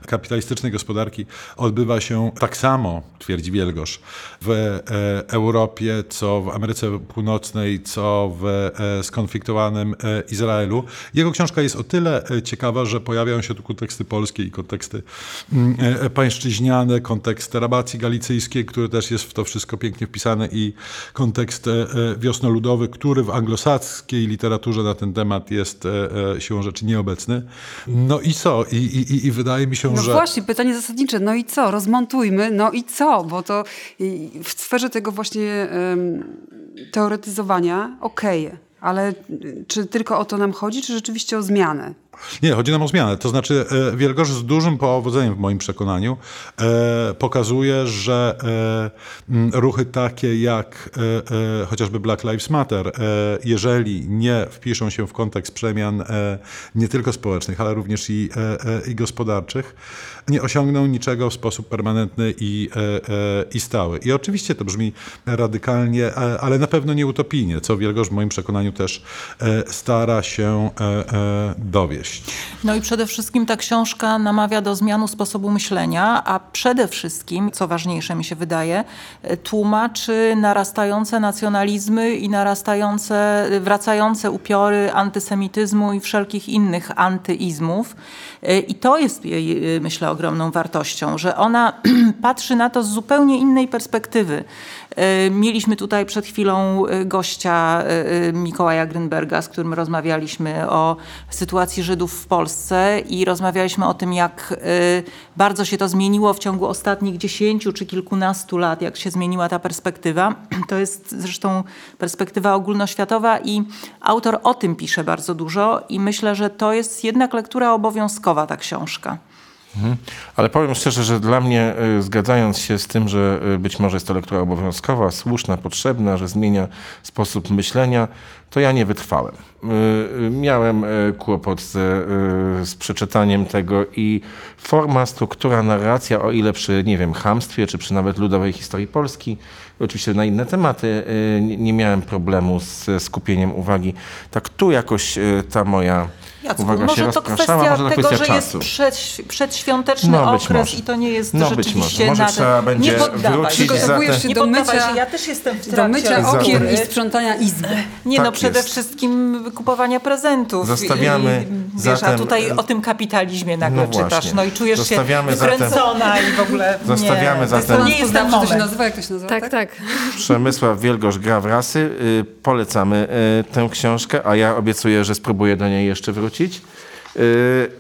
kapitalistycznej gospodarki odbywa się tak samo, twierdzi Wielgosz, w e, Europie, co w Ameryce Północnej, co w e, skonfliktowanym e, Izraelu. Jego książka jest o tyle e, ciekawa, że pojawiają się tu konteksty polskie i konteksty mm, pańszczyźniane, kontekst rabacji galicyjskiej, który też jest w to wszystko pięknie wpisany i kontekst wiosnoludowy, który w anglosaskiej literaturze na ten temat jest siłą rzeczy nieobecny. No i co? I, i, i- wydaje mi się, No że... właśnie, pytanie zasadnicze. No i co? Rozmontujmy. No i co? Bo to w sferze tego właśnie teoretyzowania okej, ale y, czy tylko o to nam chodzi, czy rzeczywiście o zmianę? Nie, chodzi nam o zmianę. To znaczy, e, Wielgosz z dużym powodzeniem, w moim przekonaniu, e, pokazuje, że e, ruchy takie jak chociażby Black Lives Matter, jeżeli nie wpiszą się w kontekst przemian nie tylko społecznych, ale również i, i gospodarczych, nie osiągną niczego w sposób permanentny i, e, e, i stały. I oczywiście to brzmi radykalnie, e, ale na pewno nie utopijnie, co Wielgosz w moim przekonaniu też stara się dowieść. No i przede wszystkim ta książka namawia do zmianu sposobu myślenia, a przede wszystkim, co ważniejsze mi się wydaje, tłumaczy narastające nacjonalizmy i narastające, wracające upiory antysemityzmu i wszelkich innych antyizmów. I to jest jej, e, myślę, ogromną wartością, że ona patrzy na to z zupełnie innej perspektywy. E, Mieliśmy tutaj przed chwilą e, gościa e, Mikołaja Grynberga, z którym rozmawialiśmy o sytuacji Żydów w Polsce i rozmawialiśmy o tym, jak bardzo się to zmieniło w ciągu ostatnich dziesięciu czy kilkunastu lat, jak się zmieniła ta perspektywa. To jest zresztą perspektywa ogólnoświatowa i autor o tym pisze bardzo dużo i myślę, że to jest jednak lektura obowiązkowa, ta książka. Ale powiem szczerze, że dla mnie, y, zgadzając się z tym, że y, być może jest to lektura obowiązkowa, słuszna, potrzebna, że zmienia sposób myślenia, to ja nie wytrwałem. Y, Miałem kłopot z, z przeczytaniem tego i forma, struktura, narracja, o ile przy, nie wiem, chamstwie, czy przy nawet ludowej historii Polski, oczywiście na inne tematy, nie- miałem problemu z skupieniem uwagi. Tak tu jakoś ta moja Jacku, uwaga się może to rozpraszała, kwestia może to tego, kwestia że jest czasu. przed, przedświąteczny No, okres może. i to nie jest No, być rzeczywiście może. Może na trzeba będzie nie poddawaj wrócić się. za Przygotowujesz ten- się Nie do mycia, się, ja też jestem w do mycia okien i sprzątania izby. Nie Tak no, przede jest. wszystkim kupowania prezentów. Zostawiamy I, wiesz, zatem- a tutaj o tym kapitalizmie nagle No czytasz. No i czujesz Zostawiamy się wykręcona i w ogóle Zostawiamy nie, zatem- To nie jest ten że to się moment. nazywa, jak to się nazywa? Tak, tak. Przemysław Wielgosz gra w rasy. Y, Polecamy y, tę książkę, a ja obiecuję, że spróbuję do niej jeszcze wrócić. Yy,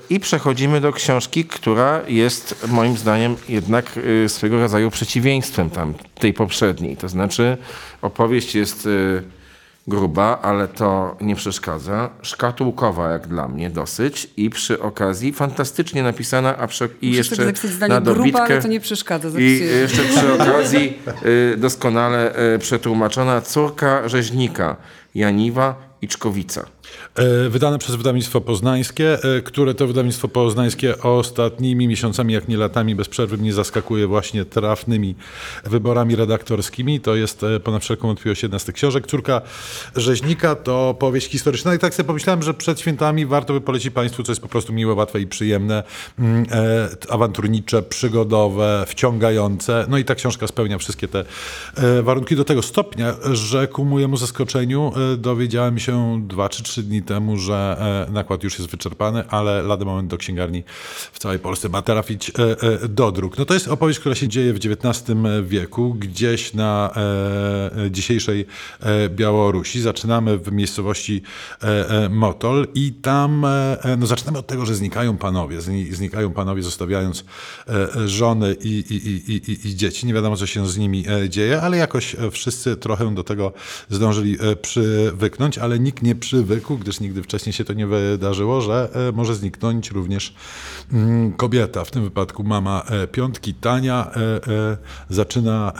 I przechodzimy do książki, która jest moim zdaniem jednak yy, swego rodzaju przeciwieństwem tam, tej poprzedniej. To znaczy opowieść jest yy, gruba, ale to nie przeszkadza. Szkatułkowa jak dla mnie dosyć i przy okazji fantastycznie napisana, a i Muszę jeszcze na gruba, dobitkę ale to nie przeszkadza. i jeszcze przy okazji y, doskonale y, przetłumaczona córka rzeźnika Janiwa Iczkowica. E, Wydane przez wydawnictwo poznańskie, e, które to wydawnictwo poznańskie ostatnimi miesiącami, jak nie latami, bez przerwy mnie zaskakuje właśnie trafnymi wyborami redaktorskimi. To jest e, ponad wszelką wątpliwość jedna z tych książek. Córka Rzeźnika to powieść historyczna i tak sobie pomyślałem, że przed świętami warto by polecić Państwu, co jest po prostu miłe, łatwe i przyjemne, mm, awanturnicze, przygodowe, wciągające. No i ta książka spełnia wszystkie te warunki do tego stopnia, że ku mojemu zaskoczeniu dowiedziałem się dwa czy trzy dni temu, że e, nakład już jest wyczerpany, ale lada moment do księgarni w całej Polsce ma trafić e, e, do druk. No to jest opowieść, która się dzieje w XIX wieku, gdzieś na dzisiejszej Białorusi. Zaczynamy w miejscowości Motol i tam, no zaczynamy od tego, że znikają panowie, zni, znikają panowie zostawiając żony i, i, i, i, dzieci. Nie wiadomo, co się z nimi dzieje, ale jakoś wszyscy trochę do tego zdążyli przywyknąć, ale nikt nie przywykł, gdyż nigdy wcześniej się to nie wydarzyło, że e, może zniknąć również mm, kobieta, w tym wypadku mama e, piątki, Tania, e, zaczyna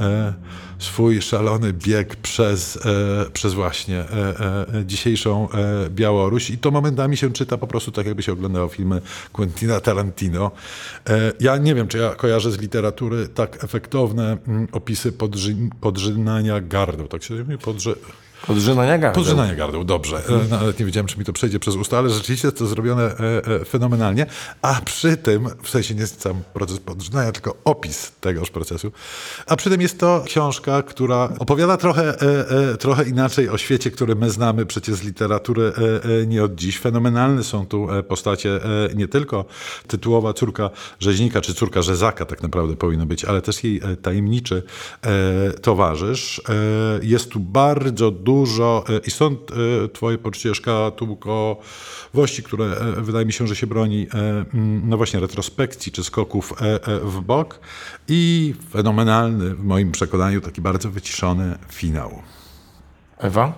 swój szalony bieg przez, przez właśnie dzisiejszą Białoruś i to momentami się czyta po prostu tak, jakby się oglądało filmy Quentina Tarantino. Ja nie wiem, czy ja kojarzę z literatury tak efektowne mm, opisy podrzy, podrzynania gardła, tak się mówi. Podrzynania gardeł. Podrzynania gardła, dobrze. E, Nawet nie wiedziałem, czy mi to przejdzie przez usta, ale rzeczywiście to zrobione e, e, fenomenalnie. A przy tym, w sensie nie sam proces podrzynania, tylko opis tegoż procesu, a przy tym jest to książka, która opowiada trochę, trochę inaczej o świecie, który my znamy przecież z literatury nie od dziś. Fenomenalne są tu postacie nie tylko tytułowa córka rzeźnika, czy córka rzezaka tak naprawdę powinno być, ale też jej tajemniczy towarzysz. Jest tu bardzo dużo e, i stąd e, twoje poczucie szkatułkowości, które e, wydaje mi się, że się broni no właśnie retrospekcji czy skoków w bok i fenomenalny w moim przekonaniu taki bardzo wyciszony finał. Ewa?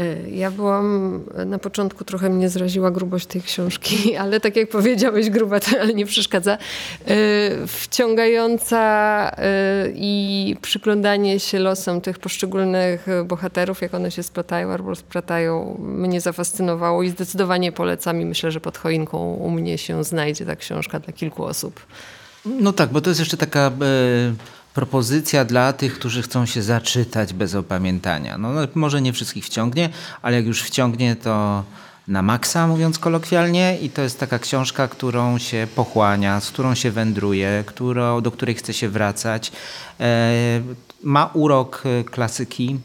Y, Ja byłam na początku trochę mnie zraziła grubość tej książki, ale tak jak powiedziałeś, gruba to ale nie przeszkadza. Y, Wciągająca y, i przyglądanie się losom tych poszczególnych bohaterów, jak one się splatają albo splatają, mnie zafascynowało i zdecydowanie polecam i myślę, że pod choinką u mnie się znajdzie ta książka dla kilku osób. No tak, bo to jest jeszcze taka e, propozycja dla tych, którzy chcą się zaczytać bez opamiętania. No, no może nie wszystkich wciągnie, ale jak już wciągnie, to na maksa, mówiąc kolokwialnie, i to jest taka książka, którą się pochłania, z którą się wędruje, którą, do której chce się wracać. E, ma urok e, klasyki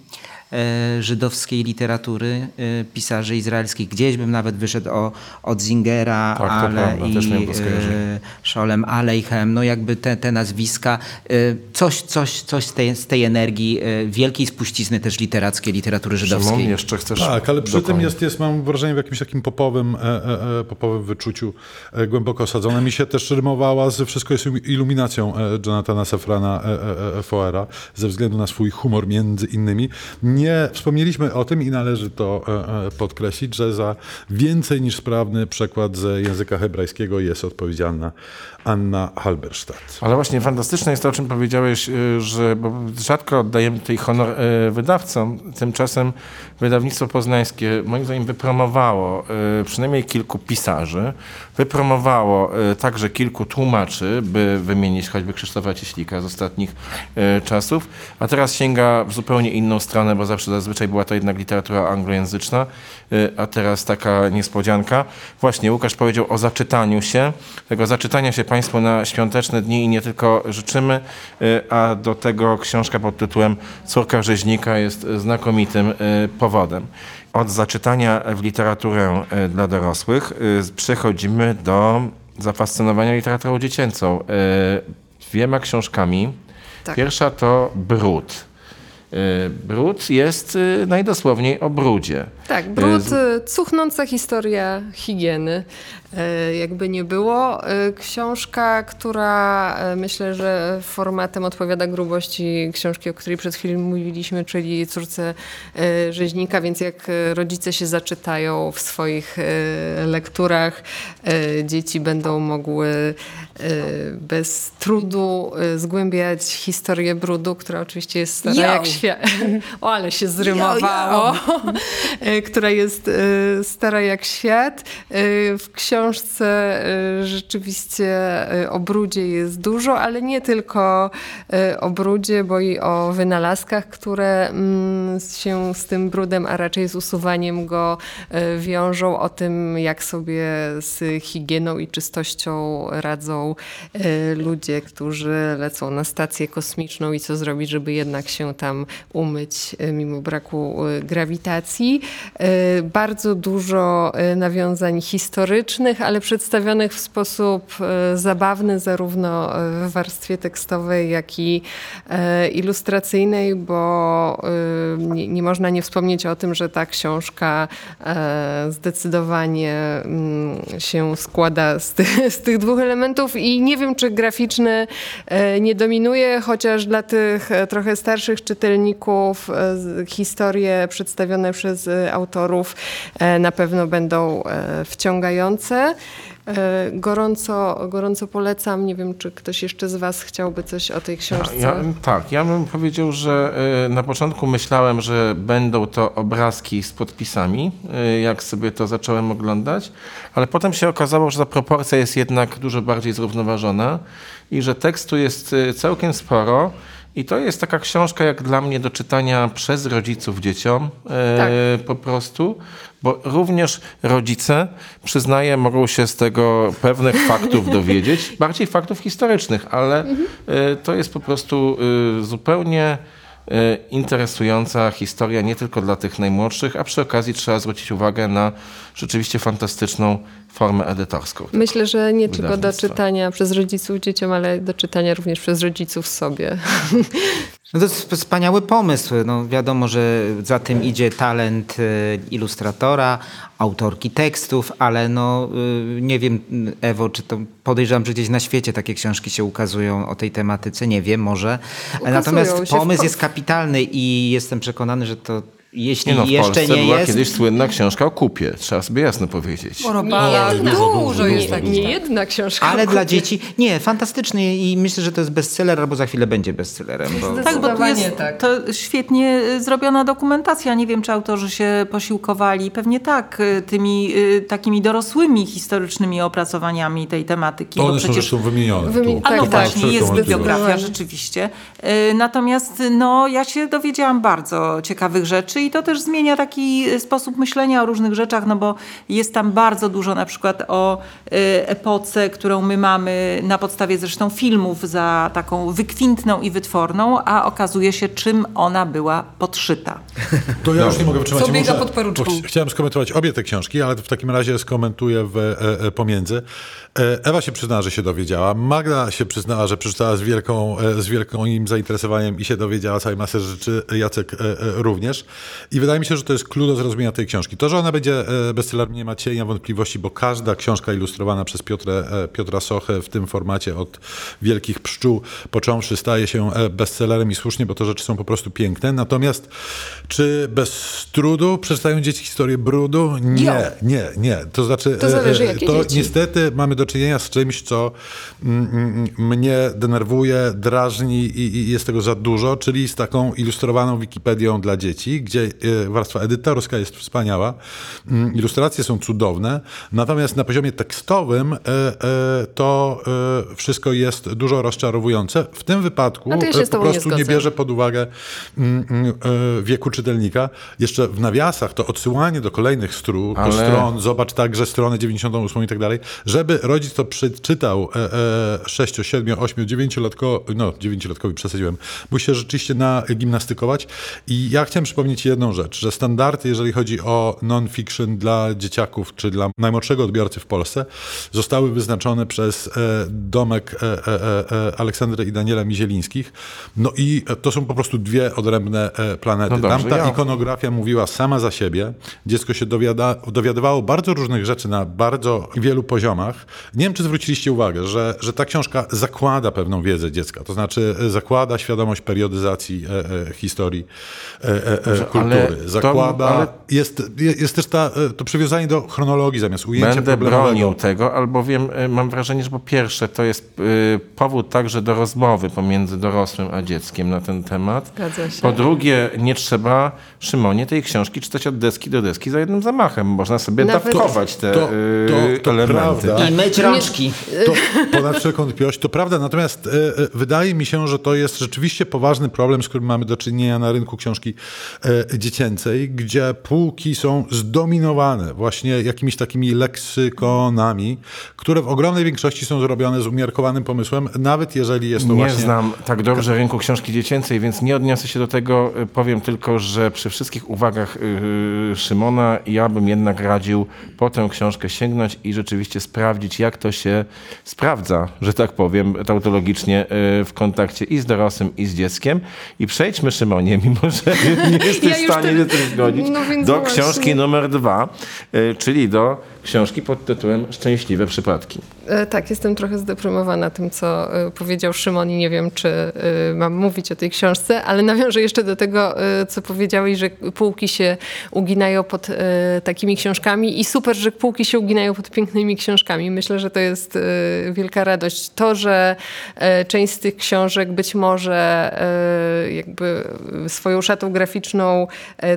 żydowskiej literatury, e, pisarzy izraelskich. Gdzieś bym nawet wyszedł o, od Zingera, Tak, to ale i skojarzenie. e, Szolem Aleichem, no jakby te, te nazwiska, e, coś, coś, coś z, tej, z tej energii e, wielkiej spuścizny też literackiej, literatury Szymon, żydowskiej. jeszcze chcesz Tak, ale przy tym jest, jest, mam wrażenie, w jakimś takim popowym, e, e, e, popowym wyczuciu e, głęboko osadzone. Mi się też rymowała z Wszystko jest iluminacją e, Jonathana Safrana e, e, e, Foera, ze względu na swój humor między innymi. Nie wspomnieliśmy o tym i należy to e, e, podkreślić, że za więcej niż sprawny przekład z języka hebrajskiego jest odpowiedzialna Anna Halberstadt. Ale właśnie fantastyczne jest to, o czym powiedziałeś, y, że rzadko oddajemy tutaj honor y, wydawcom. Tymczasem wydawnictwo poznańskie moim zdaniem wypromowało y, przynajmniej kilku pisarzy, wypromowało także kilku tłumaczy, by wymienić choćby Krzysztofa Cieślika z ostatnich czasów, a teraz sięga w zupełnie inną stronę, bo zawsze zazwyczaj była to jednak literatura anglojęzyczna, a teraz taka niespodzianka. Właśnie Łukasz powiedział o zaczytaniu się. Tego zaczytania się Państwu na świąteczne dni i nie tylko życzymy, y, a do tego książka pod tytułem Córka rzeźnika jest znakomitym y, powodem. Od zaczytania w literaturę y, dla dorosłych przechodzimy do zafascynowania literaturą dziecięcą. Dwiema książkami. Tak. Pierwsza to Brud. E, Brud jest e, najdosłowniej o brudzie. Tak, brud, Z- y, cuchnąca historia higieny. E, Jakby nie było. E, Książka, która e, myślę, że formatem odpowiada grubości książki, o której przed chwilą mówiliśmy, czyli Córce e, Rzeźnika, więc jak e, rodzice się zaczytają w swoich e, lekturach, e, dzieci będą mogły e, bez trudu e, zgłębiać historię brudu, która oczywiście jest stara Yo. jak. O, ale się zrymowało. E, która jest e, stara jak świat. E, W książce rzeczywiście o brudzie jest dużo, ale nie tylko o brudzie, bo i o wynalazkach, które mm, się z tym brudem, a raczej z usuwaniem go wiążą, o tym, jak sobie z higieną i czystością radzą ludzie, którzy lecą na stację kosmiczną i co zrobić, żeby jednak się tam umyć e, mimo braku e, grawitacji. E, Bardzo dużo nawiązań historycznych, ale przedstawionych w sposób zabawny, zarówno w warstwie tekstowej, jak i ilustracyjnej, bo nie, można nie wspomnieć o tym, że ta książka zdecydowanie mm, się składa z, ty, z tych dwóch elementów i nie wiem, czy graficzny nie dominuje, chociaż dla tych trochę starszych czytelników e, historie przedstawione przez e, autorów e, na pewno będą wciągające. Gorąco, gorąco polecam. Nie wiem, czy ktoś jeszcze z Was chciałby coś o tej książce. Ja, tak, ja bym powiedział, że na początku myślałem, że będą to obrazki z podpisami, jak sobie to zacząłem oglądać, ale potem się okazało, że ta proporcja jest jednak dużo bardziej zrównoważona i że tekstu jest całkiem sporo. I to jest taka książka jak dla mnie do czytania przez rodziców dzieciom e, Tak. po prostu, bo również rodzice, przyznaję, mogą się z tego pewnych faktów dowiedzieć, bardziej faktów historycznych, ale e, to jest po prostu e, zupełnie interesująca historia nie tylko dla tych najmłodszych, a przy okazji trzeba zwrócić uwagę na rzeczywiście fantastyczną formę edytorską. Myślę, że nie tylko do czytania przez rodziców dzieciom, ale do czytania również przez rodziców sobie. No to jest wspaniały pomysł. No wiadomo, że za tym idzie talent y, ilustratora, autorki tekstów, ale no y, nie wiem, Ewo, czy to podejrzewam, że gdzieś na świecie takie książki się ukazują o tej tematyce, nie wiem, może. Natomiast się w pomysł jest kapitalny i jestem przekonany, że to jeśli Nie no, w jeszcze Polsce nie była jest... kiedyś słynna książka o kupie, trzeba sobie jasno powiedzieć. Robala, dużo jest nie, takich. nie jedna książka. Ale o dla dzieci, nie, fantastyczny i myślę, że to jest bestseller, albo za chwilę będzie bestsellerem. Bo... Tak, bo tu jest tak. to świetnie y, zrobiona dokumentacja. Nie wiem, czy autorzy się posiłkowali. Pewnie tak, y, tymi y, takimi dorosłymi historycznymi opracowaniami tej tematyki. To one są przecież zresztą wymienione. Wymi- tu. A no Tak, tak. właśnie, jest bibliografia rzeczywiście. Natomiast no, ja się dowiedziałam bardzo ciekawych rzeczy i to też zmienia taki y, sposób myślenia o różnych rzeczach, no bo jest tam bardzo dużo na przykład o y, epoce, którą my mamy na podstawie zresztą filmów za taką wykwintną i wytworną, a okazuje się czym ona była podszyta. To ja już nie mogę wytrzymać. Co biega pod ch- Chciałem skomentować obie te książki, ale w takim razie skomentuję w, e, e, pomiędzy. E, Ewa się przyznała, że się dowiedziała. Magda się przyznała, że przeczytała z, wielką, e, z wielkim zainteresowaniem i się dowiedziała całej masy rzeczy. Jacek e, również. I wydaje mi się, że to jest clue do zrozumienia tej książki. To, że ona będzie bestsellerem nie ma cienia wątpliwości, bo każda książka ilustrowana przez Piotrę, Piotra Sochę w tym formacie od Wielkich Pszczół począwszy staje się bestsellerem i słusznie, bo to rzeczy są po prostu piękne. Natomiast czy bez trudu przeczytają dzieci historię brudu? Nie, nie, nie. To znaczy, To zależy, jakie to dzieci. niestety mamy do czynienia z czymś, co mm, mm, mnie denerwuje, drażni i, i jest tego za dużo, czyli z taką ilustrowaną Wikipedią dla dzieci, gdzie e, warstwa edytorska jest wspaniała, mm, ilustracje są cudowne, natomiast na poziomie tekstowym e, e, to wszystko jest dużo rozczarowujące. W tym wypadku No po nie prostu nie zgodzę. bierze pod uwagę wieku czytelnika. Jeszcze w nawiasach to odsyłanie do kolejnych stru, Ale- stron, zobacz także stronę 98 i tak dalej, żeby rodzic to przeczytał e, e, 6, 7, 8, 9-latkowi, no 9-latkowi przesadziłem, musi się rzeczywiście nagimnastykować. I ja chciałem przypomnieć jedną rzecz, że standardy, jeżeli chodzi o non-fiction dla dzieciaków czy dla najmłodszego odbiorcy w Polsce, zostały wyznaczone przez e, domek e, e, e, Aleksandry i Daniela Mizielińskich. No i to są po prostu dwie odrębne e, planety. No dobrze, Tamta ja- ikonografia mówiła sama za siebie. Dziecko się dowiada, dowiadywało bardzo różnych rzeczy na bardzo wielu poziomach. Nie wiem, czy zwróciliście uwagę, że, że ta książka zakłada pewną wiedzę dziecka, to znaczy e, zakłada świadomość periodyzacji e, e, historii e, e, e, kultury. ale to- zakłada, ale- jest, jest też ta, to przywiązanie do chronologii zamiast ujęcia Będę problemowego. bronił tego, albowiem mam wrażenie, że po pierwsze to jest powód także do rozmowy pomiędzy dorosłym a dzieckiem na ten temat. Po drugie, nie trzeba, Szymonie, tej książki czytać od deski do deski za jednym zamachem. Można sobie Nawet- dawkować te To- to- to elementy. prawda. I myć rączki. To ponad wszelką wątpliwość, to prawda, natomiast e, e, wydaje mi się, że to jest rzeczywiście poważny problem, z którym mamy do czynienia na rynku książki e, dziecięcej, gdzie półki są zdominowane właśnie jakimiś takimi leksykonami, które w ogromnej większości są zrobione z umiarkowanym pomysłem, nawet jeżeli jest to Nie właśnie... znam tak dobrze rynku książki dziecięcej, więc nie odniosę się do tego. Powiem tylko, że przy wszystkich uwagach y, Szymona ja bym jednak radził po tę książkę sięgnąć i rzeczywiście sprawdzić, jak to się sprawdza, że tak powiem, tautologicznie y, w kontakcie i z dorosłym, i z dzieckiem. I przejdźmy, Szymonie, mimo że nie jesteś Ja w stanie ten- się tym zgodzić, no do właśnie. książki numer dwa, y, czyli do książki pod tytułem Szczęśliwe przypadki. E, Tak, jestem trochę zdeprymowana tym, co e, powiedział Szymon i nie wiem, czy e, mam mówić o tej książce, ale nawiążę jeszcze do tego, co powiedziałeś, że półki się uginają pod takimi książkami i super, że półki się uginają pod pięknymi książkami. Myślę, że to jest wielka radość. To, że część z tych książek być może jakby swoją szatą graficzną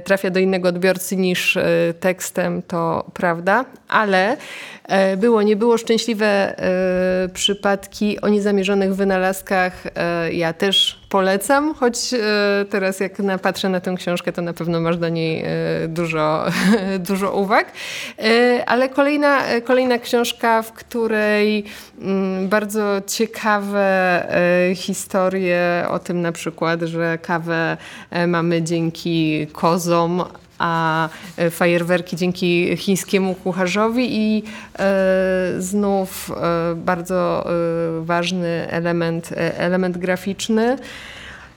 trafia do innego odbiorcy niż tekstem, to prawda, ale e, było, nie było szczęśliwe e, przypadki o niezamierzonych wynalazkach. E, ja też polecam, choć teraz jak patrzę na tę książkę, to na pewno masz do niej dużo, dużo uwag. Ale kolejna, kolejna książka, w której mm, bardzo ciekawe historie o tym na przykład, że kawę mamy dzięki kozom, a e, fajerwerki dzięki chińskiemu kucharzowi i e, znów e, bardzo e, ważny element, e, element graficzny.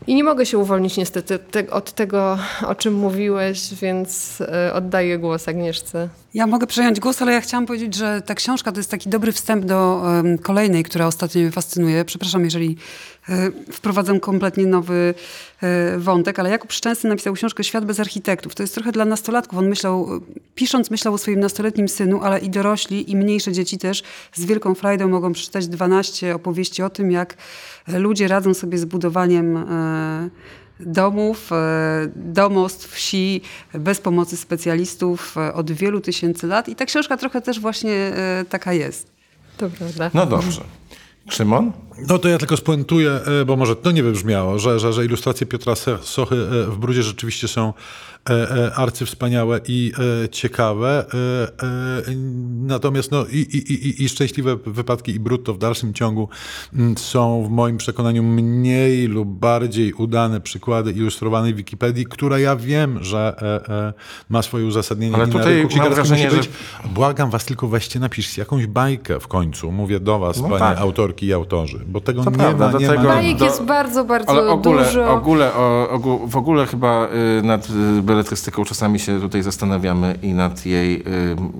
I nie mogę się uwolnić niestety te, od tego, o czym mówiłeś, więc e, oddaję głos Agnieszce. Ja mogę przejąć głos, ale ja chciałam powiedzieć, że ta książka to jest taki dobry wstęp do em, kolejnej, która ostatnio mnie fascynuje. Przepraszam, jeżeli wprowadzam kompletnie nowy e, wątek, ale Jakub Szczęsny napisał książkę Świat bez architektów. To jest trochę dla nastolatków. On myślał, e, pisząc, myślał o swoim nastoletnim synu, ale i dorośli, i mniejsze dzieci też z wielką frajdą mogą przeczytać 12 opowieści o tym, jak e, ludzie radzą sobie z budowaniem e, domów, e, domostw, wsi bez pomocy specjalistów e, od wielu tysięcy lat. I ta książka trochę też właśnie e, taka jest. To prawda. No dobrze. Szymon? No to ja tylko spuentuję, e, bo może to nie wybrzmiało, że, że, że ilustracje Piotra Sochy e, w Brudzie rzeczywiście są arcywspaniałe i e, ciekawe. E, e, Natomiast no, i, i, i, i szczęśliwe wypadki i Brud to w dalszym ciągu mm, są w moim przekonaniu mniej lub bardziej udane przykłady ilustrowanej Wikipedii, która ja wiem, że e, e, ma swoje uzasadnienie Ale na tutaj rynku mam wrażenie, że-. Błagam was, tylko weźcie, napiszcie jakąś bajkę w końcu. Mówię do was, No panie tak. autorki i autorzy, bo tego To nie prawda, ma, do nie tego- ma. Bajek do- jest bardzo, bardzo Ale ogóle, dużo. ogóle, o, ogół, w ogóle chyba y, nad y, beletrystyką czasami się tutaj zastanawiamy i nad jej y,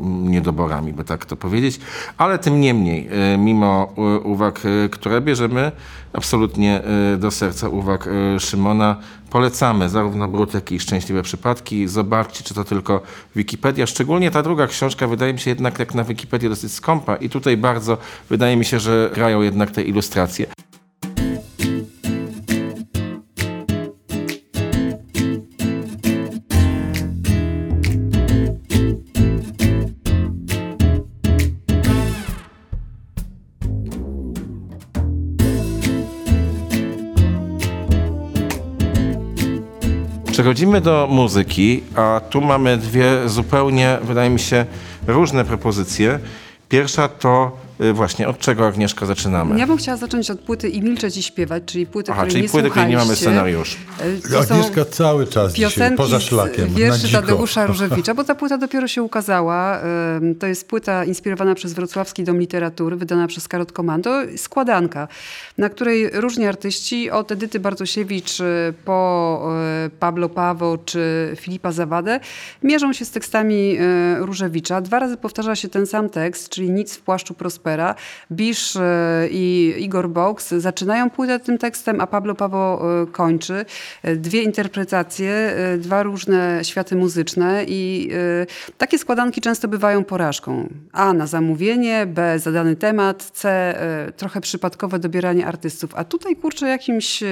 niedoborami, by tak to powiedzieć. Ale tym niemniej, y, mimo y, uwag, które bierzemy absolutnie do serca, uwag Szymona, polecamy zarówno Brud, jak i Szczęśliwe Przypadki. Zobaczcie, czy to tylko Wikipedia. Szczególnie ta druga książka wydaje mi się jednak jak na Wikipedię dosyć skąpa i tutaj bardzo wydaje mi się, że grają jednak te ilustracje. Przechodzimy do muzyki, a tu mamy dwie zupełnie, wydaje mi się, różne propozycje. Pierwsza to właśnie, od czego Agnieszka zaczynamy? Ja bym chciała zacząć od płyty I milczeć i śpiewać, czyli płyty, Aha, której czyli nie płyty, której nie mamy to są Agnieszka cały czas dzisiaj Piosenki poza szlakiem, wierszy. Tadeusza Różewicza, bo ta płyta dopiero się ukazała. To jest płyta inspirowana przez Wrocławski Dom Literatury, wydana przez Karot Komando. Składanka, na której różni artyści, od Edyty Bartosiewicz y, po y, Pablo Pawo czy Filipa Zawadę, mierzą się z tekstami y, Różewicza. Dwa razy powtarza się ten sam tekst, czyli Nic w płaszczu Prospera. Bisz y, i Igor Box zaczynają płytę tym tekstem, a Pablo Pawo y, kończy. Y, Dwie interpretacje, dwa różne światy muzyczne i takie składanki często bywają porażką. A na zamówienie, B zadany temat, C trochę przypadkowe dobieranie artystów. A tutaj kurczę jakimś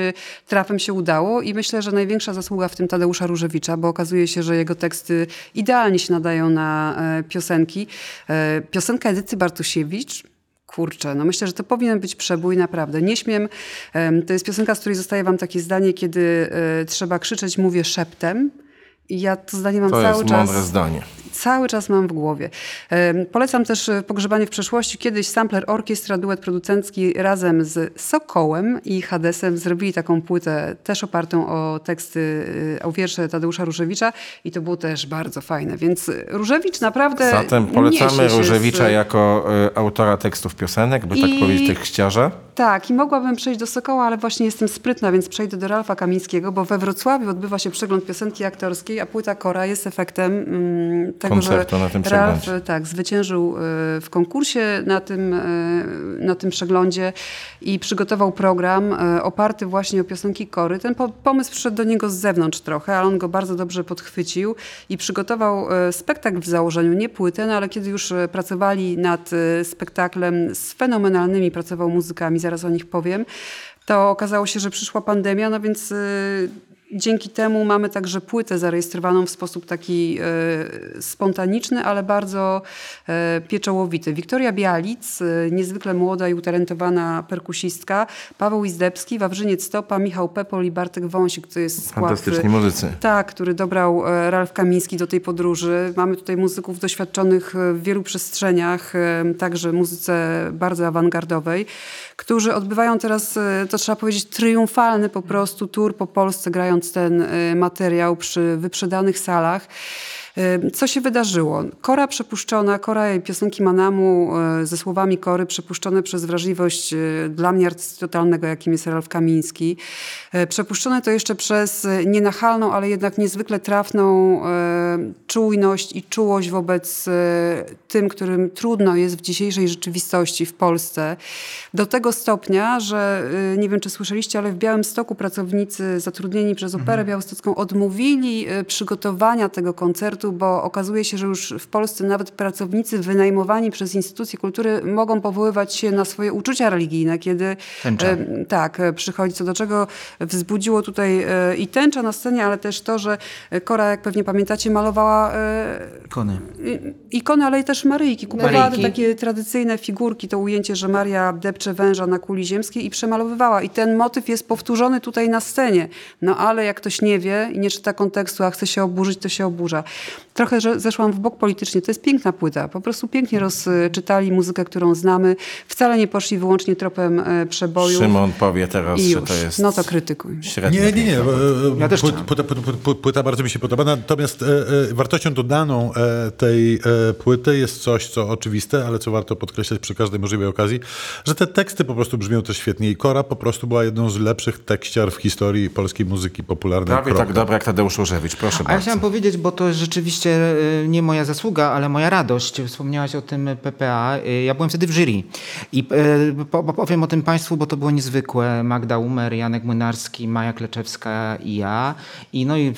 trafem się udało i myślę, że największa zasługa w tym Tadeusza Różewicza, bo okazuje się, że jego teksty idealnie się nadają na e, piosenki. E, Piosenka Edyty Bartusiewicz Kurczę, no myślę, że to powinien być przebój, naprawdę. Nie śmiem. Em, To jest piosenka, z której zostaje wam takie zdanie, kiedy e, trzeba krzyczeć, mówię szeptem. I ja to zdanie mam To cały jest czas. mądre zdanie. Cały czas mam w głowie. Polecam też e, Pogrzebanie w przeszłości. Kiedyś sampler orkiestra, duet producencki razem z Sokołem i Hadesem zrobili taką płytę, też opartą o teksty, e, o wiersze Tadeusza Różewicza i to było też bardzo fajne. Więc Różewicz naprawdę Zatem polecamy Różewicza z... jako y, autora tekstów piosenek, by tak I- powiedzieć, tekściarza. Tak, i mogłabym przejść do Sokoła, ale właśnie jestem sprytna, więc przejdę do Ralfa Kamińskiego, bo we Wrocławiu odbywa się przegląd piosenki aktorskiej, a płyta Kora jest efektem mm, tego, Koncertu że na tym Ralf przeglądzie. tak, zwyciężył y, w konkursie na tym, y, na tym przeglądzie i przygotował program oparty właśnie o piosenki Kory. Ten po, pomysł przyszedł do niego z zewnątrz trochę, ale on go bardzo dobrze podchwycił i przygotował spektakl w założeniu, nie płytę, no ale kiedy już pracowali nad spektaklem z fenomenalnymi pracował muzykami, zaraz o nich powiem, to okazało się, że przyszła pandemia, no więc dzięki temu mamy także płytę zarejestrowaną w sposób taki y, spontaniczny, ale bardzo y, pieczołowity. Wiktoria Bialic, y, niezwykle młoda i utalentowana perkusistka, Paweł Izdebski, Wawrzyniec Stopa, Michał Pepol i Bartek Wąsik, to jest skład... Fantastyczni muzycy. Tak, który dobrał e, Ralf Kamiński do tej podróży. Mamy tutaj muzyków doświadczonych e, w wielu przestrzeniach, e, także muzyce bardzo awangardowej, którzy odbywają teraz, e, to trzeba powiedzieć, triumfalny po prostu tour po Polsce, grając ten e, materiał przy wyprzedanych salach. Co się wydarzyło? Kora przepuszczona, Kora i piosenki Manamu e, ze słowami Kory przepuszczone przez wrażliwość e, dla mnie artysty totalnego, jakim jest Ralf Kamiński. E, Przepuszczone to jeszcze przez nienachalną, ale jednak niezwykle trafną czujność i czułość wobec tym, którym trudno jest w dzisiejszej rzeczywistości w Polsce. Do tego stopnia, że nie wiem, czy słyszeliście, ale w Białymstoku pracownicy zatrudnieni przez Operę Białostocką odmówili przygotowania tego koncertu, bo okazuje się, że już w Polsce nawet pracownicy wynajmowani przez instytucje kultury mogą powoływać się na swoje uczucia religijne, kiedy Tęcza. e, tak, przychodzi, co do czego wzbudziło tutaj e, i tęcza na scenie, ale też to, że Kora, jak pewnie pamiętacie, malowała e, Kony. i- ikony, ale i też Maryjki. Kupowała Maryjki. takie tradycyjne figurki, to ujęcie, że Maria depcze węża na kuli ziemskiej i przemalowywała. I ten motyw jest powtórzony tutaj na scenie. No ale jak ktoś nie wie i nie czyta kontekstu, a chce się oburzyć, to się oburza. Trochę że zeszłam w bok politycznie. To jest piękna płyta. Po prostu pięknie rozczytali muzykę, którą znamy. Wcale nie poszli wyłącznie tropem e, przeboju. Szymon powie teraz, I że to jest No to krytykuj. Nie, nie, nie. e, e, Ja też. Płyta, płyta, płyta, płyta bardzo mi się podoba. Natomiast e, e, wartością dodaną e, tej płyty jest coś, co oczywiste, ale co warto podkreślać przy każdej możliwej okazji, że te teksty po prostu brzmią też świetnie. I Kora po prostu była jedną z lepszych tekściar w historii polskiej muzyki popularnej. Prawie Kropka. tak dobra jak Tadeusz Różewicz. Proszę A ja bardzo. chciałem powiedzieć, bo to jest rzeczywiście y, nie moja zasługa, ale moja radość. Wspomniałaś o tym PPA. Y, Ja byłem wtedy w jury i y, po- powiem o tym Państwu, bo to było niezwykłe. Magda Umer, Janek Młynarski, Maja Kleczewska i ja. I no i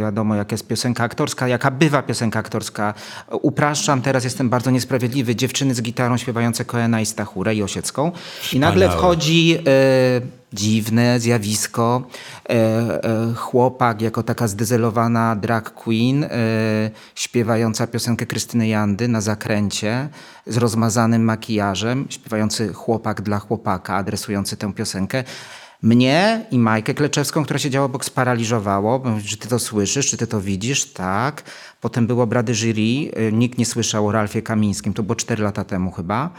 wiadomo, jaka jest piosenka aktorska, jaka bywa piosenka aktorska. Upraszczam, teraz jestem bardzo niesprawiedliwy. Dziewczyny z gitarą śpiewające Koena i Stachurę i Osiecką. I nagle wchodzi e, dziwne zjawisko. E, e, chłopak jako taka zdezelowana drag queen, e, śpiewająca piosenkę Krystyny Jandy na zakręcie z rozmazanym makijażem, śpiewający chłopak dla chłopaka, adresujący tę piosenkę. Mnie i Majkę Kleczewską, która siedziała obok, sparaliżowało. Czy ty to słyszysz, czy ty to widzisz? Tak. Potem było obrady jury. Nikt nie słyszał o Ralfie Kamińskim. To było 4 lata temu chyba.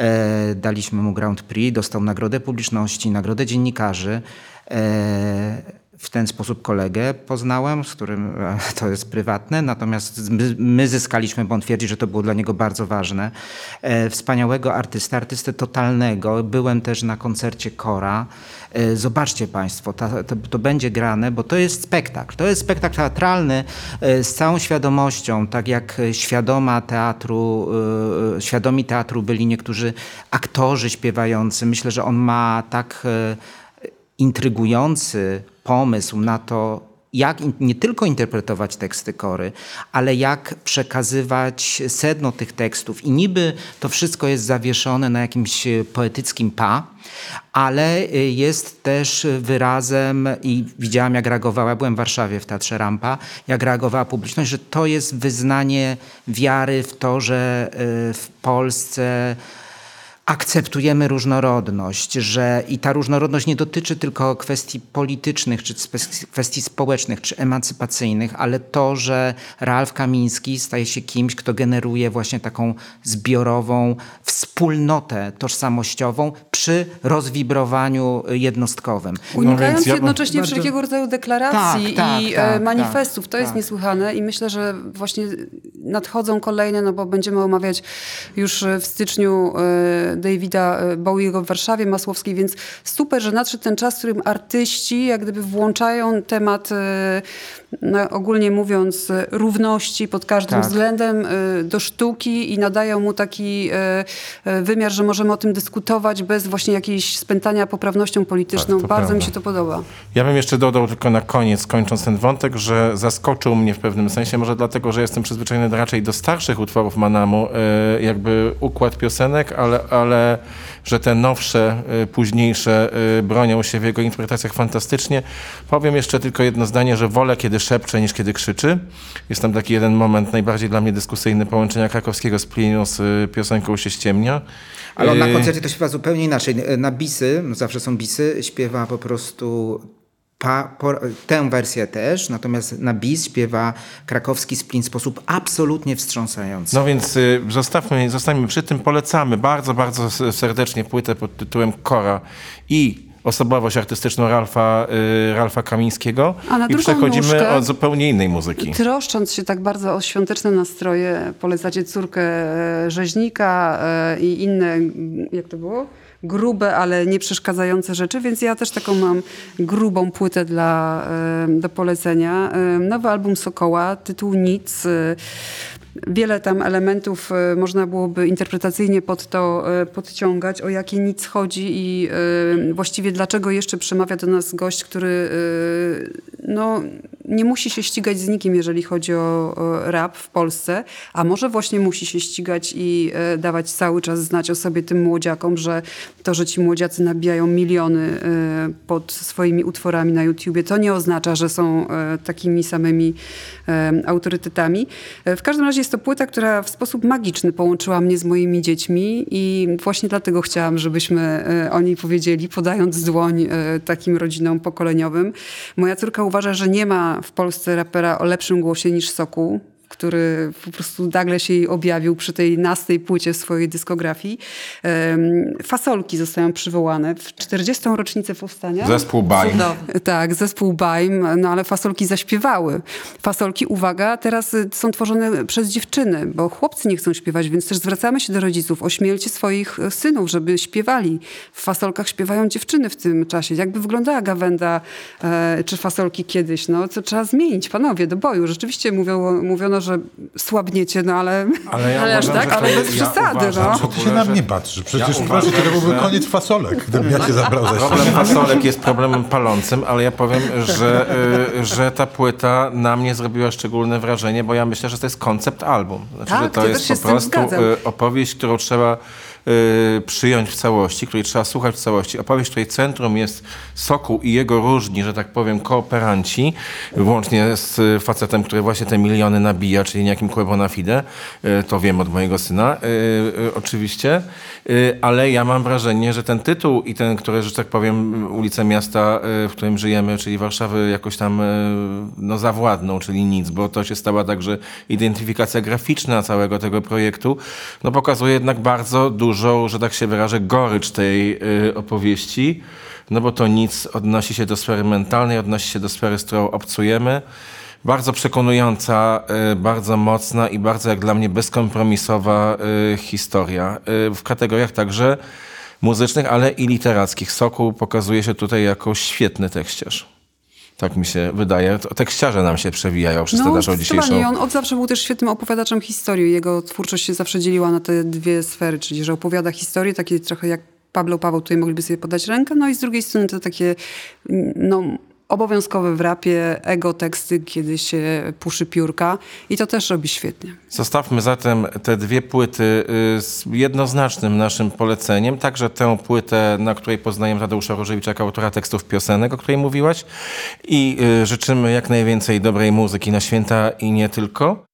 E, daliśmy mu Grand Prix, dostał nagrodę publiczności, nagrodę dziennikarzy. W ten sposób kolegę poznałem, z którym e, to jest prywatne, natomiast my, my zyskaliśmy, bo on twierdzi, że to było dla niego bardzo ważne. E, wspaniałego artystę, artystę totalnego. Byłem też na koncercie Kora. E, zobaczcie Państwo, ta, to, to będzie grane, bo to jest spektakl. To jest spektakl teatralny z całą świadomością, tak jak świadoma teatru, świadomi teatru byli niektórzy aktorzy śpiewający. Myślę, że on ma tak intrygujący pomysł na to, jak nie tylko interpretować teksty kory, ale jak przekazywać sedno tych tekstów. I niby to wszystko jest zawieszone na jakimś e, poetyckim pa, ale e, jest też wyrazem i widziałam jak reagowała, byłem w Warszawie w Teatrze Rampa, jak reagowała publiczność, że to jest wyznanie wiary w to, że e, w Polsce akceptujemy różnorodność, że i ta różnorodność nie dotyczy tylko kwestii politycznych, czy kwestii społecznych, czy emancypacyjnych, ale to, że Ralf Kamiński staje się kimś, kto generuje właśnie taką zbiorową wspólnotę tożsamościową przy rozwibrowaniu jednostkowym. Unikając ja- jednocześnie Bardzo- wszelkiego rodzaju deklaracji Tak, tak, i tak, e, manifestów. to jest tak. niesłychane i myślę, że właśnie nadchodzą kolejne, no bo będziemy omawiać już e, w styczniu e, Davida e, Bowiego w Warszawie Masłowskiej, więc super, że nadszedł ten czas, w którym artyści jak gdyby włączają temat, e, no, ogólnie mówiąc, e, równości pod każdym Tak. względem do sztuki i nadają mu taki wymiar, że możemy o tym dyskutować bez właśnie jakiejś spętania poprawnością polityczną. Tak, Bardzo mi prawda. się to podoba. Ja bym jeszcze dodał tylko na koniec, kończąc ten wątek, że zaskoczył mnie w pewnym sensie, może dlatego, że jestem przyzwyczajony raczej do starszych utworów Manamu, jakby układ piosenek, ale, ale że te nowsze, e, późniejsze e, bronią się w jego interpretacjach fantastycznie. Powiem jeszcze tylko jedno zdanie, że wolę, kiedy szepcze, niż kiedy krzyczy. Jest tam taki jeden moment najbardziej dla mnie dyskusyjny połączenia krakowskiego z Plinu z e, piosenką się ściemnia. Ale on na koncercie to śpiewa zupełnie inaczej. Na bisy, no zawsze są bisy, śpiewa po prostu pa, po, tę wersję też, natomiast na bis śpiewa krakowski splin w sposób absolutnie wstrząsający. No więc y, zostawmy, zostańmy przy tym. Polecamy bardzo, bardzo serdecznie płytę pod tytułem Kora i osobowość artystyczną Ralfa, y, Ralfa Kamińskiego. A na I przechodzimy nóżkę- od zupełnie innej muzyki. Troszcząc się tak bardzo o świąteczne nastroje, polecacie córkę e, rzeźnika e, i inne, jak to było? Grube, ale nie przeszkadzające rzeczy, więc ja też taką mam grubą płytę dla, do polecenia. Nowy album Sokoła, tytuł Nic. Wiele tam elementów e, można byłoby interpretacyjnie pod to e, podciągać, o jakie nic chodzi i e, właściwie dlaczego jeszcze przemawia do nas gość, który no, nie musi się ścigać z nikim, jeżeli chodzi o, rap w Polsce, a może właśnie musi się ścigać i dawać cały czas znać o sobie tym młodziakom, że to, że ci młodziacy nabijają miliony pod swoimi utworami na YouTubie, to nie oznacza, że są takimi samymi autorytetami. W każdym razie jest to płyta, która w sposób magiczny połączyła mnie z moimi dziećmi i właśnie dlatego chciałam, żebyśmy e, o niej powiedzieli, podając dłoń e, takim rodzinom pokoleniowym. Moja córka uważa, że nie ma w Polsce rapera o lepszym głosie niż Sokół który po prostu nagle się jej objawił przy tej nastej płycie w swojej dyskografii. Fasolki zostają przywołane w 40. rocznicę powstania. Zespół. Cudownie. Tak, zespół Baim, no ale fasolki zaśpiewały. Fasolki, uwaga, teraz y, są tworzone przez dziewczyny, bo chłopcy nie chcą śpiewać, więc też zwracamy się do rodziców. Ośmielcie swoich synów, żeby śpiewali. W fasolkach śpiewają dziewczyny w tym czasie. Jakby wyglądała gawenda e, czy fasolki kiedyś? No, co trzeba zmienić, panowie, do boju. Rzeczywiście mówią, mówiono, że słabniecie, no ale... Ale, ja Ale aż uważam, tak? że Ale to- bez przesady, no. Co ty się na mnie patrzysz? Przecież Ja uważam, to byłby że- koniec fasolek, gdybym ja cię zabrał za Problem fasolek jest problemem palącym, ale ja powiem, że, y, że ta płyta na mnie zrobiła szczególne wrażenie, bo ja myślę, że to jest koncept album. Znaczy, Tak, że to ja jest po prostu y, opowieść, którą trzeba przyjąć w całości, której trzeba słuchać w całości. Opowieść, której centrum jest Sokół i jego różni, że tak powiem, kooperanci, włącznie z facetem, który właśnie te miliony nabija, czyli niejakim Kłebo na fide, y, to wiem od mojego syna, y, y, oczywiście, y, ale ja mam wrażenie, że ten tytuł i ten, który, że tak powiem, ulice miasta, y, w którym żyjemy, czyli Warszawy, jakoś tam y, no, zawładną, czyli nic, bo to się stała także identyfikacja graficzna całego tego projektu, no pokazuje jednak bardzo dużą, że tak się wyrażę, gorycz tej y, opowieści, no bo to nic odnosi się do sfery mentalnej, odnosi się do sfery, z którą obcujemy. Bardzo przekonująca, y, bardzo mocna i bardzo jak dla mnie bezkompromisowa y, historia w kategoriach także muzycznych, ale i literackich. Sokół pokazuje się tutaj jako świetny tekściarz. Tak mi się wydaje. Tekściarze nam się przewijają przez tę naszą dzisiejszą... On od zawsze był też świetnym opowiadaczem historii. Jego twórczość się zawsze dzieliła na te dwie sfery, czyli że opowiada historię, takie trochę jak Pablo Paweł, tutaj mogliby sobie podać rękę, no i z drugiej strony to takie no, obowiązkowe w rapie ego teksty, kiedy się puszy piórka i to też robi świetnie. Zostawmy zatem te dwie płyty y, z jednoznacznym naszym poleceniem. Także tę płytę, na której poznajemy Tadeusza Różewicza jako autora tekstów piosenek, o której mówiłaś. I y, życzymy jak najwięcej dobrej muzyki na święta i nie tylko.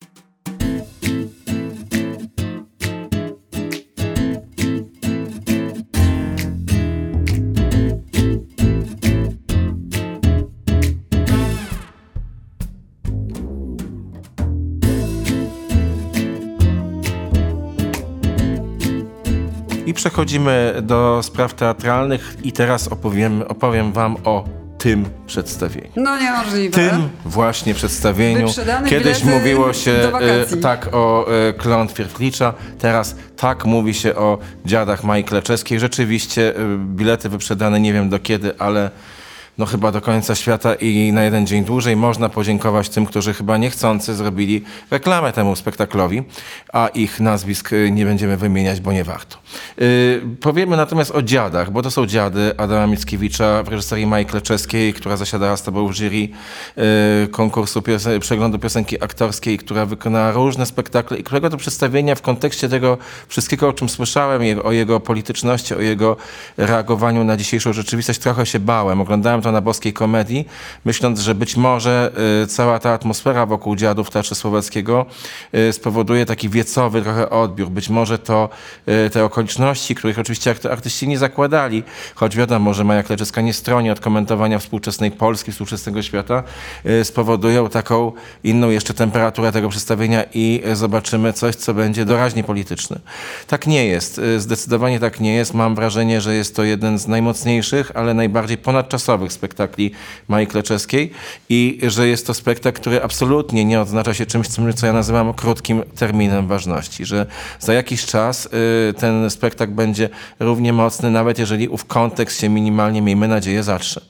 Przechodzimy do spraw teatralnych i teraz opowiem, opowiem wam o tym przedstawieniu. No niemożliwe. Tym właśnie przedstawieniu. Wyprzedane Kiedyś mówiło się e, tak o e, klątwie teraz tak mówi się o dziadach Mai Kleczeskiej. Rzeczywiście e, bilety wyprzedane nie wiem do kiedy, ale no chyba do końca świata i na jeden dzień dłużej. Można podziękować tym, którzy chyba niechcący zrobili reklamę temu spektaklowi, a ich nazwisk y, nie będziemy wymieniać, bo nie warto. Yy, powiemy natomiast o dziadach, bo to są dziady Adama Mickiewicza w reżyserii Mai Kleczeskiej, która zasiadała z tobą w jury yy, konkursu piosen- przeglądu piosenki aktorskiej, która wykonała różne spektakle i którego to przedstawienia w kontekście tego wszystkiego, o czym słyszałem, o jego polityczności, o jego reagowaniu na dzisiejszą rzeczywistość, trochę się bałem. Oglądałem na boskiej komedii, myśląc, że być może y, cała ta atmosfera wokół dziadów Teatrze Słowackiego y, spowoduje taki wiecowy trochę odbiór. Być może to y, te okoliczności, których oczywiście arty- artyści nie zakładali, choć wiadomo, że Maja Kleczewska nie stroni od komentowania współczesnej Polski, współczesnego świata, spowodują taką inną jeszcze temperaturę tego przedstawienia i zobaczymy coś, co będzie doraźnie polityczne. Tak nie jest. Zdecydowanie tak nie jest. Mam wrażenie, że jest to jeden z najmocniejszych, ale najbardziej ponadczasowych spektakli Mai Kleczewskiej i że jest to spektakl, który absolutnie nie odznacza się czymś, co ja nazywam krótkim terminem ważności, że za jakiś czas y, ten spektakl będzie równie mocny, nawet jeżeli ów kontekst się minimalnie, miejmy nadzieję, zatrze.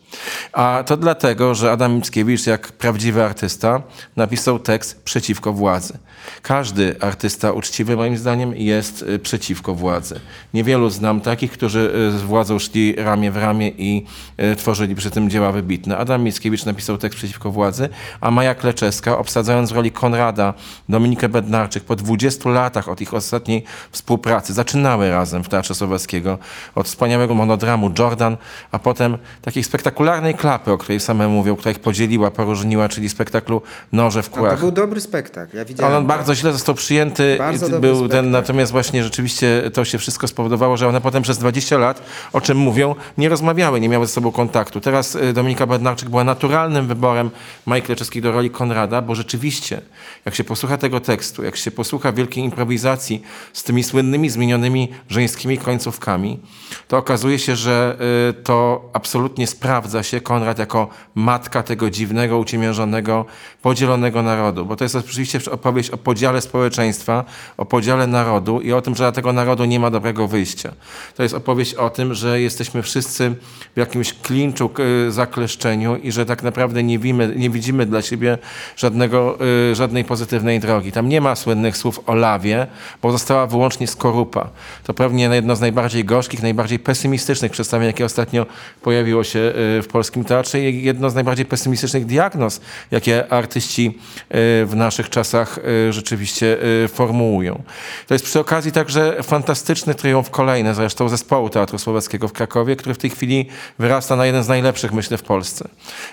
A to dlatego, że Adam Mickiewicz, jak prawdziwy artysta, napisał tekst przeciwko władzy. Każdy artysta uczciwy, moim zdaniem, jest y, przeciwko władzy. Niewielu znam takich, którzy y, z władzą szli ramię w ramię i y, tworzyli przy tym dzieła wybitne. Adam Mickiewicz napisał tekst przeciwko władzy, a Maja Kleczewska, obsadzając w roli Konrada Dominikę Bednarczyk po 20 latach od ich ostatniej współpracy, zaczynały razem w Teatrze Słowackiego od wspaniałego monodramu Jordan, a potem takiej spektakularnej klapy, o której same mówią, która ich podzieliła, poróżniła, czyli spektaklu Noże w A to kłach. był dobry spektakl, ja widziałem. Bardzo źle został przyjęty. Bardzo był ten, spektakl. natomiast właśnie rzeczywiście to się wszystko spowodowało, że one potem przez 20 lat, o czym mówią, nie rozmawiały, nie miały ze sobą kontaktu. Teraz y, Dominika Bednarczyk była naturalnym wyborem Majki Leczewskiej do roli Konrada, bo rzeczywiście, jak się posłucha tego tekstu, jak się posłucha wielkiej improwizacji z tymi słynnymi, zmienionymi żeńskimi końcówkami, to okazuje się, że y, to absolutnie sprawdza się Konrad jako matka tego dziwnego, uciemiężonego, podzielonego narodu. Bo to jest oczywiście opowieść o podziale społeczeństwa, o podziale narodu i o tym, że dla tego narodu nie ma dobrego wyjścia. To jest opowieść o tym, że jesteśmy wszyscy w jakimś klinczu, zakleszczeniu i że tak naprawdę nie widzimy, nie widzimy dla siebie żadnego, y, żadnej pozytywnej drogi. Tam nie ma słynnych słów o lawie, bo została wyłącznie skorupa. To pewnie jedno z najbardziej gorzkich, najbardziej pesymistycznych przedstawień, jakie ostatnio pojawiło się y, w polskim teatrze i jedno z najbardziej pesymistycznych diagnoz, jakie artyści y, w naszych czasach rzeczywiście y, formułują. To jest przy okazji także fantastyczny triumf kolejny zresztą zespołu Teatru Słowackiego w Krakowie, który w tej chwili wyrasta na jeden z najlepszych, myślę, w Polsce.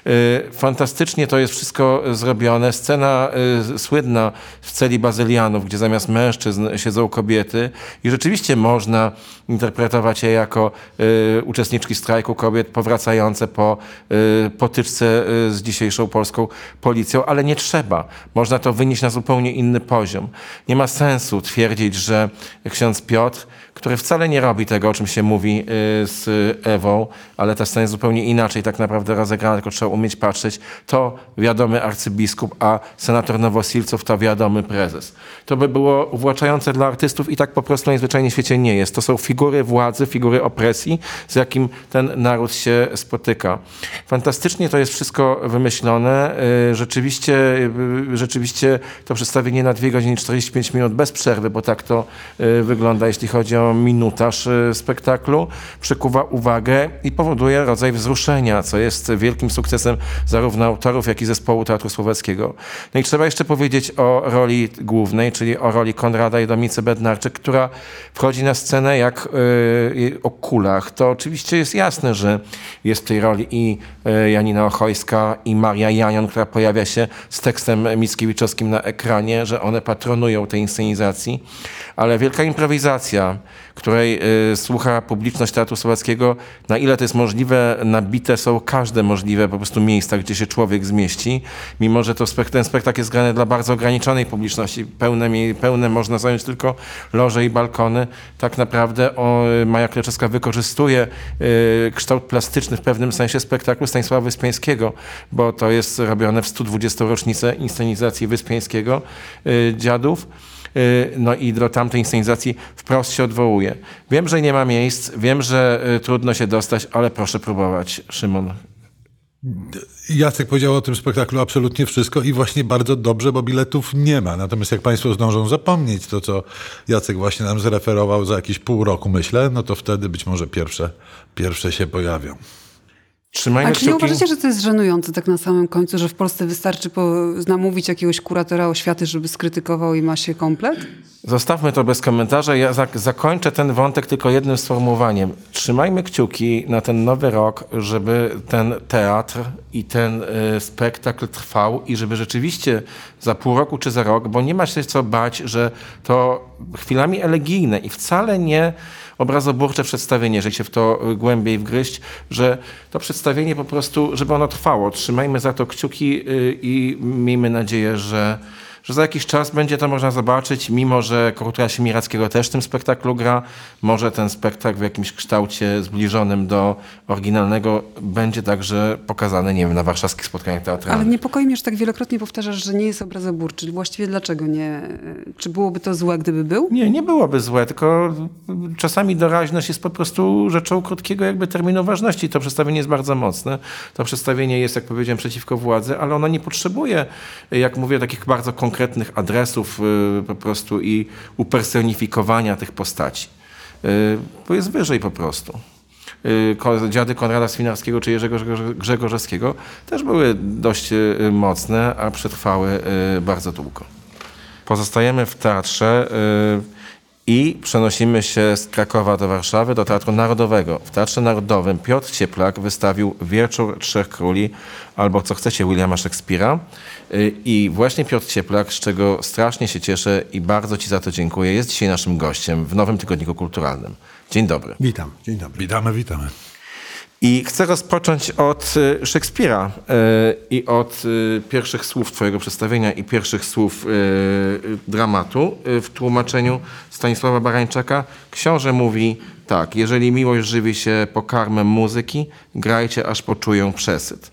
Y, Fantastycznie to jest wszystko zrobione. Scena y, słynna w celi bazylianów, gdzie zamiast mężczyzn siedzą kobiety i rzeczywiście można interpretować je jako uczestniczki strajku kobiet powracające po potyczce z dzisiejszą polską policją, ale nie trzeba. Można to wynieść na zupełnie inny poziom. Nie ma sensu twierdzić, że ksiądz Piotr, który wcale nie robi tego, o czym się mówi y, z Ewą, ale ta scena jest zupełnie inaczej tak naprawdę rozegrana, tylko trzeba umieć patrzeć, to wiadomy arcybiskup, a senator Nowosilców to wiadomy prezes. To by było uwłaczające dla artystów i tak po prostu najzwyczajniej w świecie nie jest. To są figury władzy, figury opresji, z jakim ten naród się spotyka. Fantastycznie to jest wszystko wymyślone. Y, Rzeczywiście, y, rzeczywiście to przedstawienie na 2 godziny 45 minut bez przerwy, bo tak to wygląda, jeśli chodzi o minutaż y, spektaklu, przykuwa uwagę i powoduje rodzaj wzruszenia, co jest wielkim sukcesem zarówno autorów, jak i zespołu Teatru Słowackiego. No i trzeba jeszcze powiedzieć o roli głównej, czyli o roli Konrada i Domicy Bednarczyk, która wchodzi na scenę jak y, o kulach. To oczywiście jest jasne, że jest w tej roli i y, Janina Ochojska, i Maria Janion, która pojawia się z tekstem Mickiewiczowskim na ekranie, że one patronują tej inscenizacji. Ale wielka improwizacja, której y, słucha publiczność Teatru Słowackiego, na ile to jest możliwe, nabite są każde możliwe po prostu miejsca, gdzie się człowiek zmieści, mimo że to spek- ten spektakl jest grany dla bardzo ograniczonej publiczności. Pełne, pełne można zająć tylko loże i balkony. Tak naprawdę o, Maja Kleczewska wykorzystuje y, kształt plastyczny w pewnym sensie spektaklu Stanisława Wyspiańskiego, bo to jest robione w 120. rocznicę inscenizacji Wyspiańskiego y, Dziadów. Y, No i do tamtej inscenizacji wprost się odwołuje. Wiem, że nie ma miejsc, wiem, że y, trudno się dostać, ale proszę próbować, Szymon. Jacek powiedział o tym spektaklu absolutnie wszystko i właśnie bardzo dobrze, bo biletów nie ma. Natomiast jak Państwo zdążą zapomnieć to, co Jacek właśnie nam zreferował za jakieś pół roku, myślę, no to wtedy być może pierwsze, pierwsze się pojawią. Trzymajmy A czy nie uważacie, że to jest żenujące tak na samym końcu, że w Polsce wystarczy po, namówić jakiegoś kuratora oświaty, żeby skrytykował i ma się komplet? Zostawmy to bez komentarza. Ja zak- zakończę ten wątek tylko jednym sformułowaniem. Trzymajmy kciuki na ten nowy rok, żeby ten teatr i ten y, spektakl trwał i żeby rzeczywiście za pół roku czy za rok, bo nie ma się co bać, że to chwilami elegijne i wcale nie obrazoburcze przedstawienie, jeżeli się w to y, głębiej wgryźć, że to przedstawienie po prostu, żeby ono trwało. Trzymajmy za to kciuki y, i miejmy nadzieję, że że za jakiś czas będzie to można zobaczyć, mimo że Kultura Siemirackiego też w tym spektaklu gra, może ten spektakl w jakimś kształcie zbliżonym do oryginalnego będzie także pokazany, nie wiem, na warszawskich spotkaniach Ale teatralnych. niepokoi mnie, że tak wielokrotnie powtarzasz, że nie jest obrazoburczy. Właściwie dlaczego nie? Czy byłoby to złe, gdyby był? Nie, nie byłoby złe, tylko czasami doraźność jest po prostu rzeczą krótkiego jakby terminu ważności. To przedstawienie jest bardzo mocne. To przedstawienie jest, jak powiedziałem, przeciwko władzy, ale ono nie potrzebuje, jak mówię, takich bardzo konkretnych adresów y, po prostu i upersonifikowania tych postaci. Y, Bo jest wyżej po prostu. Y, Dziady Konrada Swinarskiego czy Jerzego Grzegorz- Grzegorzewskiego też były dość mocne, a przetrwały bardzo długo. Pozostajemy w teatrze i przenosimy się z Krakowa do Warszawy, do Teatru Narodowego. W Teatrze Narodowym Piotr Cieplak wystawił Wieczór Trzech Króli, albo co chcecie, Williama Szekspira. Y, I właśnie Piotr Cieplak, z czego strasznie się cieszę i bardzo Ci za to dziękuję, jest dzisiaj naszym gościem w Nowym Tygodniku Kulturalnym. Dzień dobry. Witam, dzień dobry. Witamy, witamy. I chcę rozpocząć od y, Szekspira y, i od y, pierwszych słów Twojego przedstawienia i pierwszych słów dramatu w tłumaczeniu Stanisława Barańczaka. Książę mówi tak, jeżeli miłość żywi się pokarmem muzyki, grajcie aż poczują przesyt.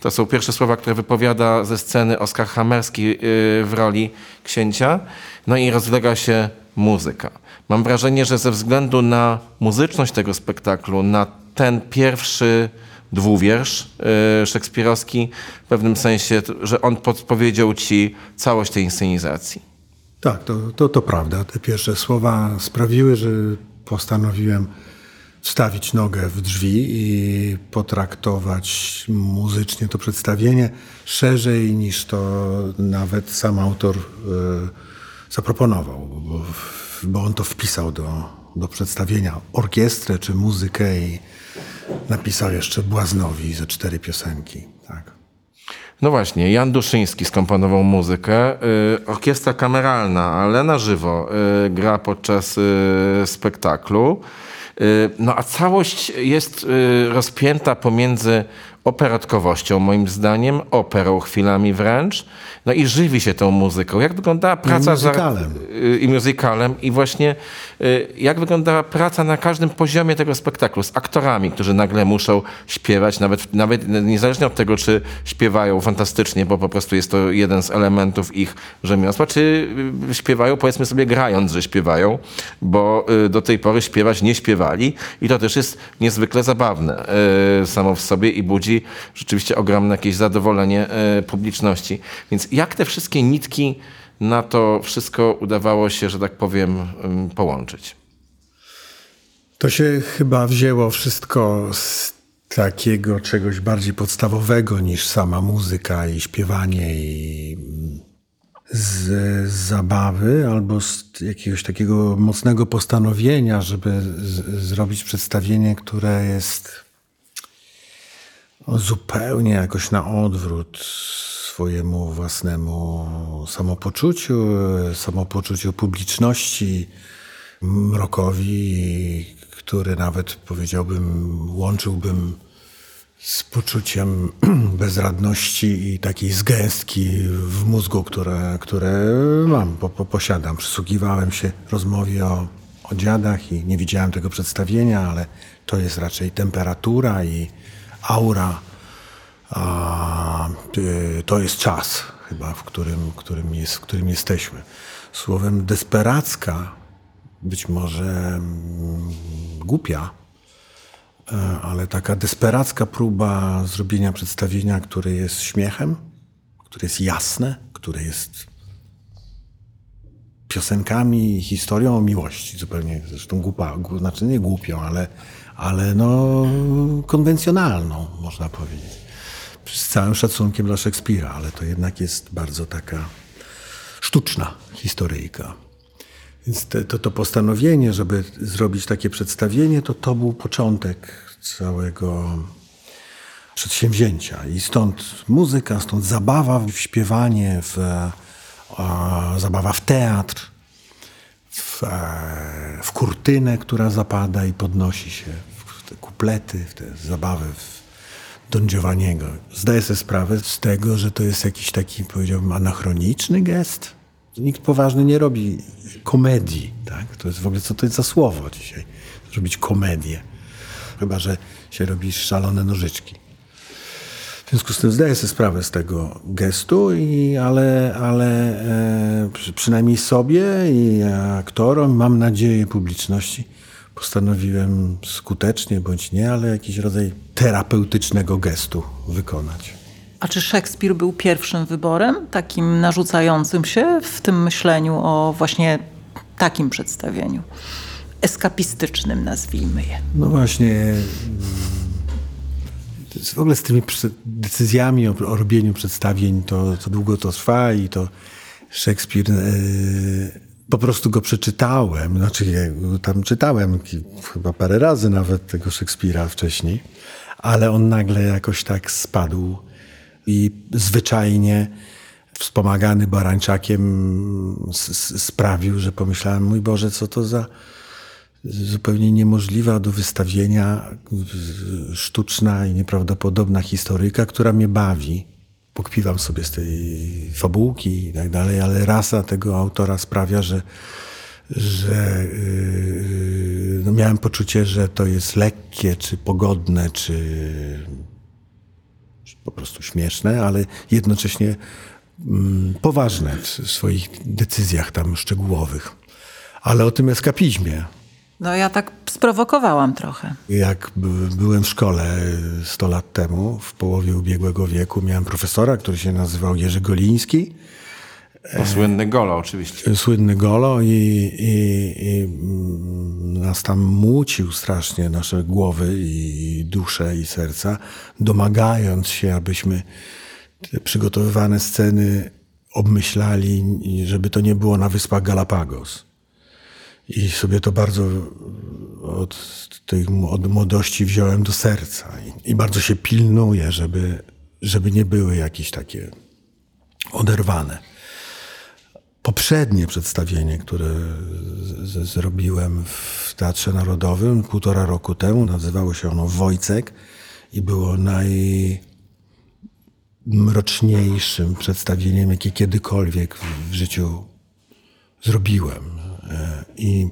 To są pierwsze słowa, które wypowiada ze sceny Oskar Hamerski w roli księcia. No i rozlega się muzyka. Mam wrażenie, że ze względu na muzyczność tego spektaklu, na ten pierwszy dwuwiersz y, szekspirowski, w pewnym sensie, że on podpowiedział ci całość tej inscenizacji. Tak, to, to, to prawda. Te pierwsze słowa sprawiły, że postanowiłem wstawić nogę w drzwi i potraktować muzycznie to przedstawienie szerzej niż to nawet sam autor y, zaproponował, bo, bo on to wpisał do, do przedstawienia orkiestrę czy muzykę i napisał jeszcze Błaznowi ze cztery piosenki. Tak. No właśnie, Jan Duszyński skomponował muzykę. Y, orkiestra kameralna, ale na żywo y, gra podczas y, spektaklu. No a całość jest rozpięta pomiędzy operatkowością, moim zdaniem, operą chwilami wręcz, no i żywi się tą muzyką. Jak wyglądała praca... za- muzykalem. y, I muzykalem. I właśnie y, jak wyglądała praca na każdym poziomie tego spektaklu z aktorami, którzy nagle muszą śpiewać, nawet, nawet niezależnie od tego, czy śpiewają fantastycznie, bo po prostu jest to jeden z elementów ich rzemiosła, czy y, śpiewają, powiedzmy sobie, grając, że śpiewają, bo do tej pory śpiewać nie śpiewali i to też jest niezwykle zabawne samo w sobie i budzi rzeczywiście ogromne jakieś zadowolenie y, publiczności. Więc jak te wszystkie nitki na to wszystko udawało się, że tak powiem, połączyć? To się chyba wzięło wszystko z takiego czegoś bardziej podstawowego niż sama muzyka i śpiewanie i mm, z zabawy albo z jakiegoś takiego mocnego postanowienia, żeby z, zrobić przedstawienie, które jest zupełnie jakoś na odwrót swojemu własnemu samopoczuciu, samopoczuciu publiczności, mrokowi, który nawet powiedziałbym, łączyłbym z poczuciem bezradności i takiej zgęstki w mózgu, które, które mam, po, po, posiadam. Przysłuchiwałem się rozmowie o, o dziadach i nie widziałem tego przedstawienia, ale to jest raczej temperatura i aura. A, to jest czas chyba, w którym, którym, jest, w którym jesteśmy. Słowem desperacka, być może mm, głupia, e, ale taka desperacka próba zrobienia przedstawienia, które jest śmiechem, które jest jasne, które jest piosenkami historią o miłości, zupełnie zresztą głupa, znaczy nie głupią, ale, ale no konwencjonalną, można powiedzieć. Z całym szacunkiem dla Szekspira, ale to jednak jest bardzo taka sztuczna historyjka. Więc te, to, to postanowienie, żeby zrobić takie przedstawienie, to to był początek całego przedsięwzięcia. I stąd muzyka, stąd zabawa w śpiewanie, w, e, zabawa w teatr, w, e, w kurtynę, która zapada i podnosi się, te kuplety, w te zabawy w Don Giovanniego. Zdaję sobie sprawę z tego, że to jest jakiś taki, powiedziałbym, anachroniczny gest. Nikt poważny nie robi komedii, tak? To jest w ogóle, co to jest za słowo dzisiaj? Zrobić komedię. Chyba, że się robi szalone nożyczki. W związku z tym zdaję sobie sprawę z tego gestu, i, ale, ale e, przy, przynajmniej sobie i aktorom, mam nadzieję publiczności, postanowiłem skutecznie bądź nie, ale jakiś rodzaj terapeutycznego gestu wykonać. A czy Szekspir był pierwszym wyborem, takim narzucającym się w tym myśleniu o właśnie takim przedstawieniu? Eskapistycznym, nazwijmy je. No właśnie. W ogóle z tymi decyzjami o, o robieniu przedstawień, to, to długo to trwa i to Szekspir. e, po prostu go przeczytałem. Znaczy, tam czytałem chyba parę razy nawet tego Szekspira wcześniej, ale on nagle jakoś tak spadł i zwyczajnie wspomagany barańczakiem sprawił, że pomyślałem, mój Boże, co to za zupełnie niemożliwa do wystawienia sztuczna i nieprawdopodobna historyjka, która mnie bawi. Pokpiwam sobie z tej fabułki i tak dalej, ale rasa tego autora sprawia, że, że yy, no miałem poczucie, że to jest lekkie, czy pogodne, czy, czy po prostu śmieszne, ale jednocześnie mm, poważne w swoich decyzjach tam szczegółowych. Ale o tym eskapizmie. No ja tak sprowokowałam trochę. Jak by- byłem w szkole 100 lat temu, w połowie ubiegłego wieku, miałem profesora, który się nazywał Jerzy Goliński. O, słynny Golo oczywiście. słynny Golo i, i, i mm, nas tam mucił strasznie nasze głowy i dusze i serca, domagając się, abyśmy te przygotowywane sceny obmyślali, żeby to nie było na wyspach Galapagos. I sobie to bardzo od tej od młodości wziąłem do serca. I, i bardzo się pilnuję, żeby, żeby nie były jakieś takie oderwane poprzednie przedstawienie, które z, zrobiłem w Teatrze Narodowym półtora roku temu, nazywało się ono Wojcek i było najmroczniejszym przedstawieniem, jakie kiedykolwiek w, w życiu zrobiłem. E, I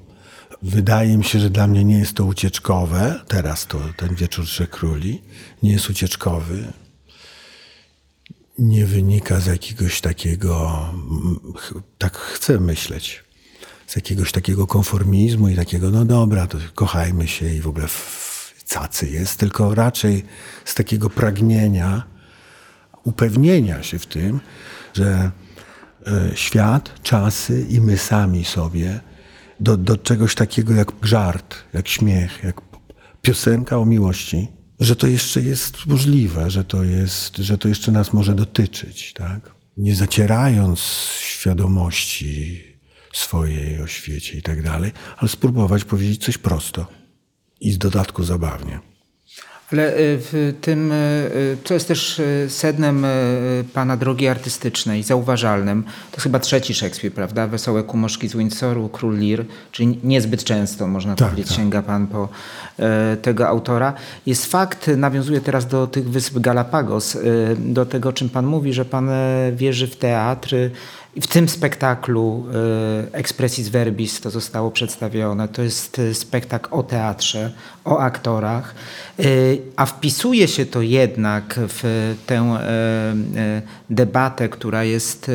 wydaje mi się, że dla mnie nie jest to ucieczkowe. Teraz to ten wieczór Trzech Króli nie jest ucieczkowy nie wynika z jakiegoś takiego, tak chcę myśleć, z jakiegoś takiego konformizmu i takiego, no dobra, to kochajmy się i w ogóle cacy jest, tylko raczej z takiego pragnienia, upewnienia się w tym, że świat, czasy i my sami sobie do, do czegoś takiego jak żart, jak śmiech, jak piosenka o miłości, że to jeszcze jest możliwe, że to, jest, że to jeszcze nas może dotyczyć, tak? Nie zacierając świadomości swojej o świecie i tak dalej, ale spróbować powiedzieć coś prosto i z dodatku zabawnie. Ale y, w tym, co y, jest też y, sednem pana drogi artystycznej, zauważalnym, to chyba trzeci Szekspir, prawda? Wesołe kumoszki z Windsoru, Król Lir, czyli niezbyt często, można tak, powiedzieć, tak. sięga pan po tego autora. Jest fakt, nawiązuje teraz do tych wysp Galapagos, do tego, czym pan mówi, że pan wierzy w teatr, i w tym spektaklu y, Expressis Verbis to zostało przedstawione. To jest y, spektakl o teatrze, o aktorach, y, a wpisuje się to jednak w tę debatę, która jest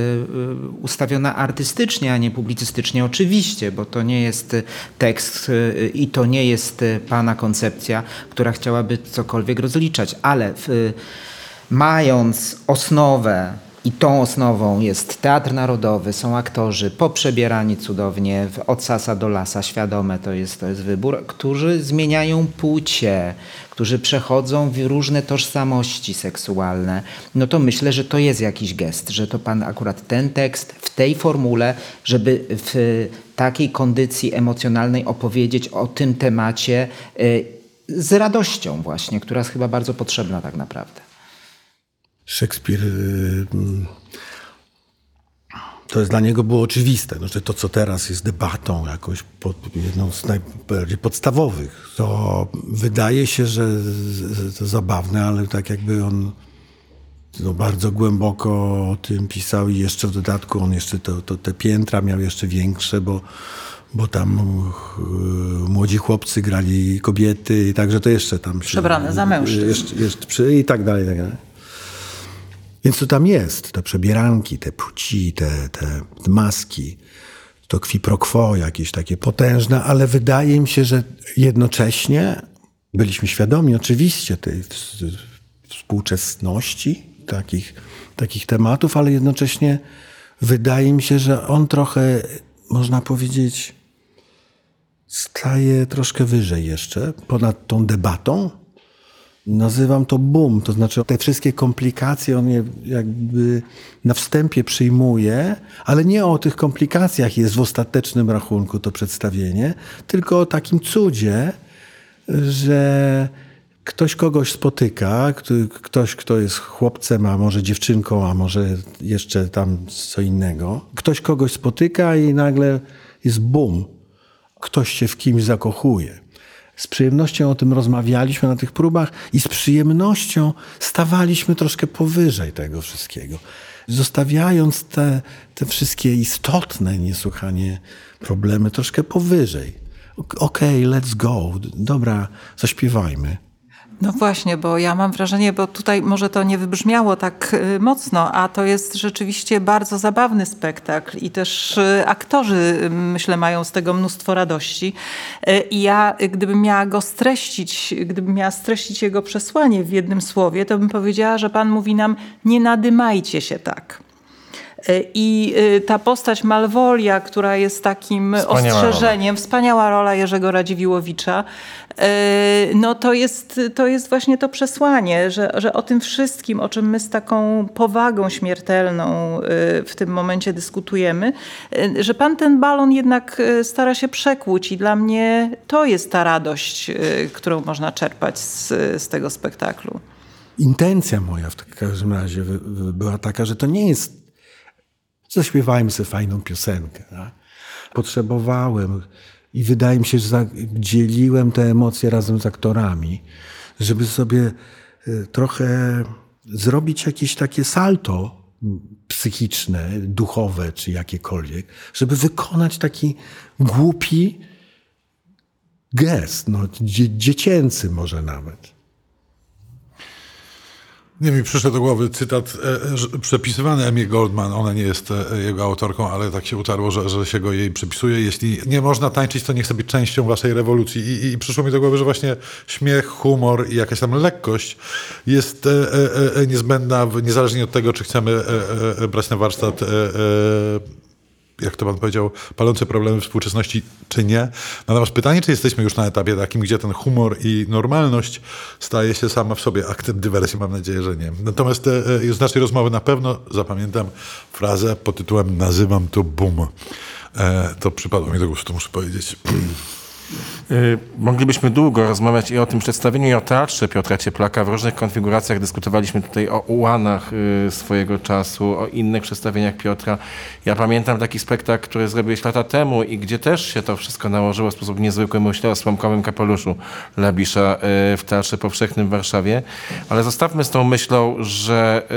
ustawiona artystycznie, a nie publicystycznie. Oczywiście, bo to nie jest tekst i to nie jest pana koncepcja, która chciałaby cokolwiek rozliczać, ale w, mając osnowę i tą osnową jest Teatr Narodowy, są aktorzy poprzebierani cudownie, od sasa do lasa, świadome to jest, to jest wybór, którzy zmieniają płcie, którzy przechodzą w różne tożsamości seksualne. No to myślę, że to jest jakiś gest, że to pan akurat ten tekst w tej formule, żeby w takiej kondycji emocjonalnej opowiedzieć o tym temacie y, z radością właśnie, która jest chyba bardzo potrzebna tak naprawdę. Szekspir y, to jest dla niego było oczywiste, no, że to, co teraz jest debatą jakoś pod, jedną z najbardziej podstawowych, to wydaje się, że to zabawne, ale tak jakby on no, bardzo głęboko o tym pisał i jeszcze w dodatku on jeszcze to, to te piętra miał jeszcze większe, bo, bo tam y, młodzi chłopcy grali kobiety i także to jeszcze tam... Przebrane za mężczyzn. Jeszcze, jeszcze, I tak dalej, i tak dalej. Więc to tam jest, te przebieranki, te płci, te, te maski, to kwi pro quo jakieś takie potężne, ale wydaje mi się, że jednocześnie byliśmy świadomi oczywiście tej współczesności takich, takich tematów, ale jednocześnie wydaje mi się, że on trochę, można powiedzieć, staje troszkę wyżej jeszcze, ponad tą debatą, Nazywam to boom, to znaczy te wszystkie komplikacje on je jakby na wstępie przyjmuje, ale nie o tych komplikacjach jest w ostatecznym rachunku to przedstawienie, tylko o takim cudzie, że ktoś kogoś spotyka, ktoś, kto jest chłopcem, a może dziewczynką, a może jeszcze tam co innego. Ktoś kogoś spotyka i nagle jest boom. Ktoś się w kimś zakochuje z przyjemnością o tym rozmawialiśmy na tych próbach i z przyjemnością stawaliśmy troszkę powyżej tego wszystkiego. Zostawiając te, te wszystkie istotne niesłychanie problemy troszkę powyżej. Okej, okay, let's go. Dobra, zaśpiewajmy. No właśnie, bo ja mam wrażenie, bo tutaj może to nie wybrzmiało tak y, mocno, a to jest rzeczywiście bardzo zabawny spektakl i też y, aktorzy, y, myślę, mają z tego mnóstwo radości. I ja, gdybym miała go streścić, gdybym miała streścić jego przesłanie w jednym słowie, to bym powiedziała, że Pan mówi nam, nie nadymajcie się tak. Y, I y, ta postać Malwolia, która jest takim Wspaniała ostrzeżeniem, wspaniała rola Jerzego Radziwiłowicza, y, no to jest, to jest właśnie to przesłanie, że, że o tym wszystkim, o czym my z taką powagą śmiertelną w tym momencie dyskutujemy, że pan ten balon jednak stara się przekłuć i dla mnie to jest ta radość, którą można czerpać z, z tego spektaklu. Intencja moja w każdym razie była taka, że to nie jest zaśpiewajmy sobie fajną piosenkę. Tak? Potrzebowałem i wydaje mi się, że za- dzieliłem te emocje razem z aktorami, żeby sobie y, trochę zrobić jakieś takie salto psychiczne, duchowe czy jakiekolwiek, żeby wykonać taki głupi gest, no, dzie- dziecięcy może nawet. Nie mi przyszedł do głowy cytat e, przepisywany Emmy Goldman. Ona nie jest e, jego autorką, ale tak się utarło, że, że się go jej przypisuje. Jeśli nie można tańczyć, to nie chce być częścią waszej rewolucji. I, I przyszło mi do głowy, że właśnie śmiech, humor i jakaś tam lekkość jest e, e, e, niezbędna, w- niezależnie od tego, czy chcemy e, e, e, brać na warsztat. E, e, jak to pan powiedział, palące problemy współczesności, czy nie. Natomiast pytanie, czy jesteśmy już na etapie takim, gdzie ten humor i normalność staje się sama w sobie aktem dywersji? Mam nadzieję, że nie. Natomiast e, e, z naszej rozmowy na pewno zapamiętam frazę pod tytułem Nazywam to boom. E, to przypadło mi do gustu, muszę powiedzieć. Y, Moglibyśmy długo rozmawiać i o tym przedstawieniu, i o teatrze Piotra Cieplaka. W różnych konfiguracjach dyskutowaliśmy tutaj o ułanach y, swojego czasu, o innych przedstawieniach Piotra. Ja pamiętam taki spektakl, który zrobiłeś lata temu i gdzie też się to wszystko nałożyło w sposób niezwykły. Myślę o Słomkowym Kapeluszu Labisza y, w Teatrze Powszechnym w Warszawie. Ale zostawmy z tą myślą, że,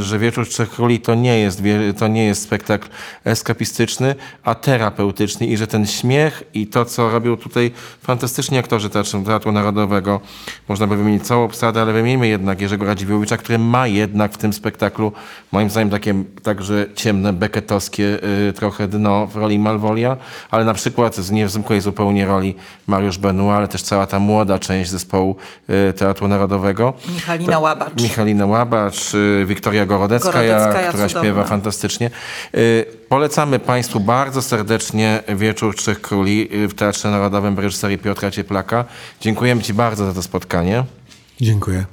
że Wieczór Trzech Króli to nie jest, to nie jest spektakl eskapistyczny, a terapeutyczny i że ten śmiech i to, co robią tutaj fantastyczni aktorzy Teatru, Teatru Narodowego, można by wymienić całą obsadę, ale wymienimy jednak Jerzego Radziwiłowicza, który ma jednak w tym spektaklu, moim zdaniem, takie także ciemne, beketowskie y, trochę dno w roli Malwolia, ale na przykład z niezwykłej zupełnie roli Mariusz Benoit, ale też cała ta młoda część zespołu y, Teatru Narodowego. Michalina Łabacz. Michalina Łabacz, y, Wiktoria Gorodeckaja, Gorodeckaja, która cudowna. śpiewa fantastycznie. Polecamy Państwu bardzo serdecznie Wieczór Trzech Króli w Teatrze Narodowym w reżyserii Piotra Cieplaka. Dziękujemy Ci bardzo za to spotkanie. Dziękuję.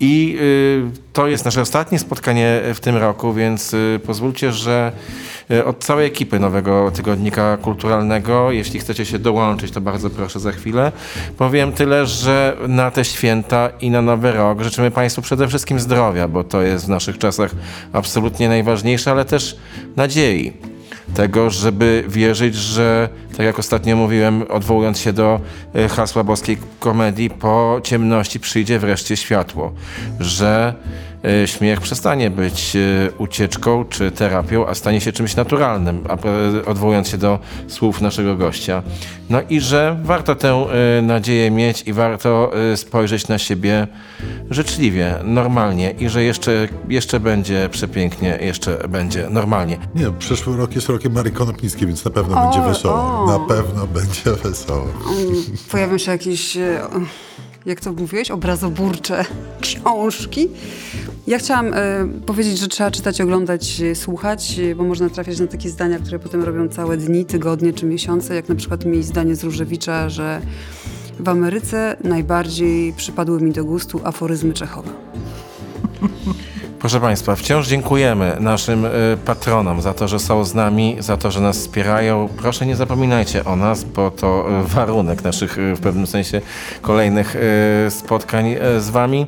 I y, to jest nasze ostatnie spotkanie w tym roku, więc y, pozwólcie, że y, od całej ekipy Nowego Tygodnika Kulturalnego, jeśli chcecie się dołączyć, to bardzo proszę za chwilę. Powiem tyle, że na te święta i na Nowy Rok życzymy Państwu przede wszystkim zdrowia, bo to jest w naszych czasach absolutnie najważniejsze, ale też nadziei tego, żeby wierzyć, że, tak jak ostatnio mówiłem, odwołując się do e, hasła boskiej komedii, po ciemności przyjdzie wreszcie światło, że e, śmiech przestanie być e, ucieczką czy terapią, a stanie się czymś naturalnym, odwołując się do słów naszego gościa. No i że warto tę nadzieję mieć i warto spojrzeć na siebie życzliwie, normalnie i że jeszcze, jeszcze będzie przepięknie, jeszcze będzie normalnie. Nie, przyszły rok jest rokiem Marii Konopnickiej, więc na pewno będzie wesoło. o. Na pewno będzie wesoło. Pojawią się jakieś, e, jak to mówiłeś, obrazoburcze książki. Ja chciałam e, powiedzieć, że trzeba czytać, oglądać, e, słuchać, bo można trafiać na takie zdania, które potem robią całe dni, tygodnie czy miesiące, jak na przykład mi zdanie z Różewicza, że w Ameryce najbardziej przypadły mi do gustu aforyzmy Czechowa. Proszę Państwa, wciąż dziękujemy naszym y, patronom za to, że są z nami, za to, że nas wspierają. Proszę nie zapominajcie o nas, bo to y, warunek naszych y, w pewnym sensie kolejnych spotkań z Wami.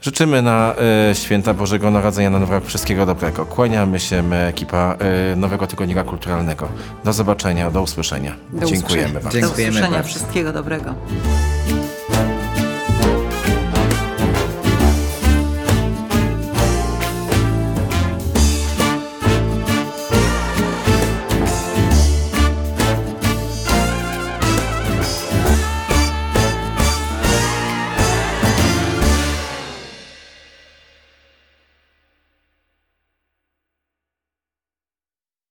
Życzymy na święta Bożego Narodzenia na Nowy wszystkiego dobrego. Kłaniamy się, my, ekipa Nowego Tygodnika Kulturalnego. Do zobaczenia, do usłyszenia. Do Dziękujemy usłyszenia. Wam. Do usłyszenia. bardzo. Wszystkiego dobrego.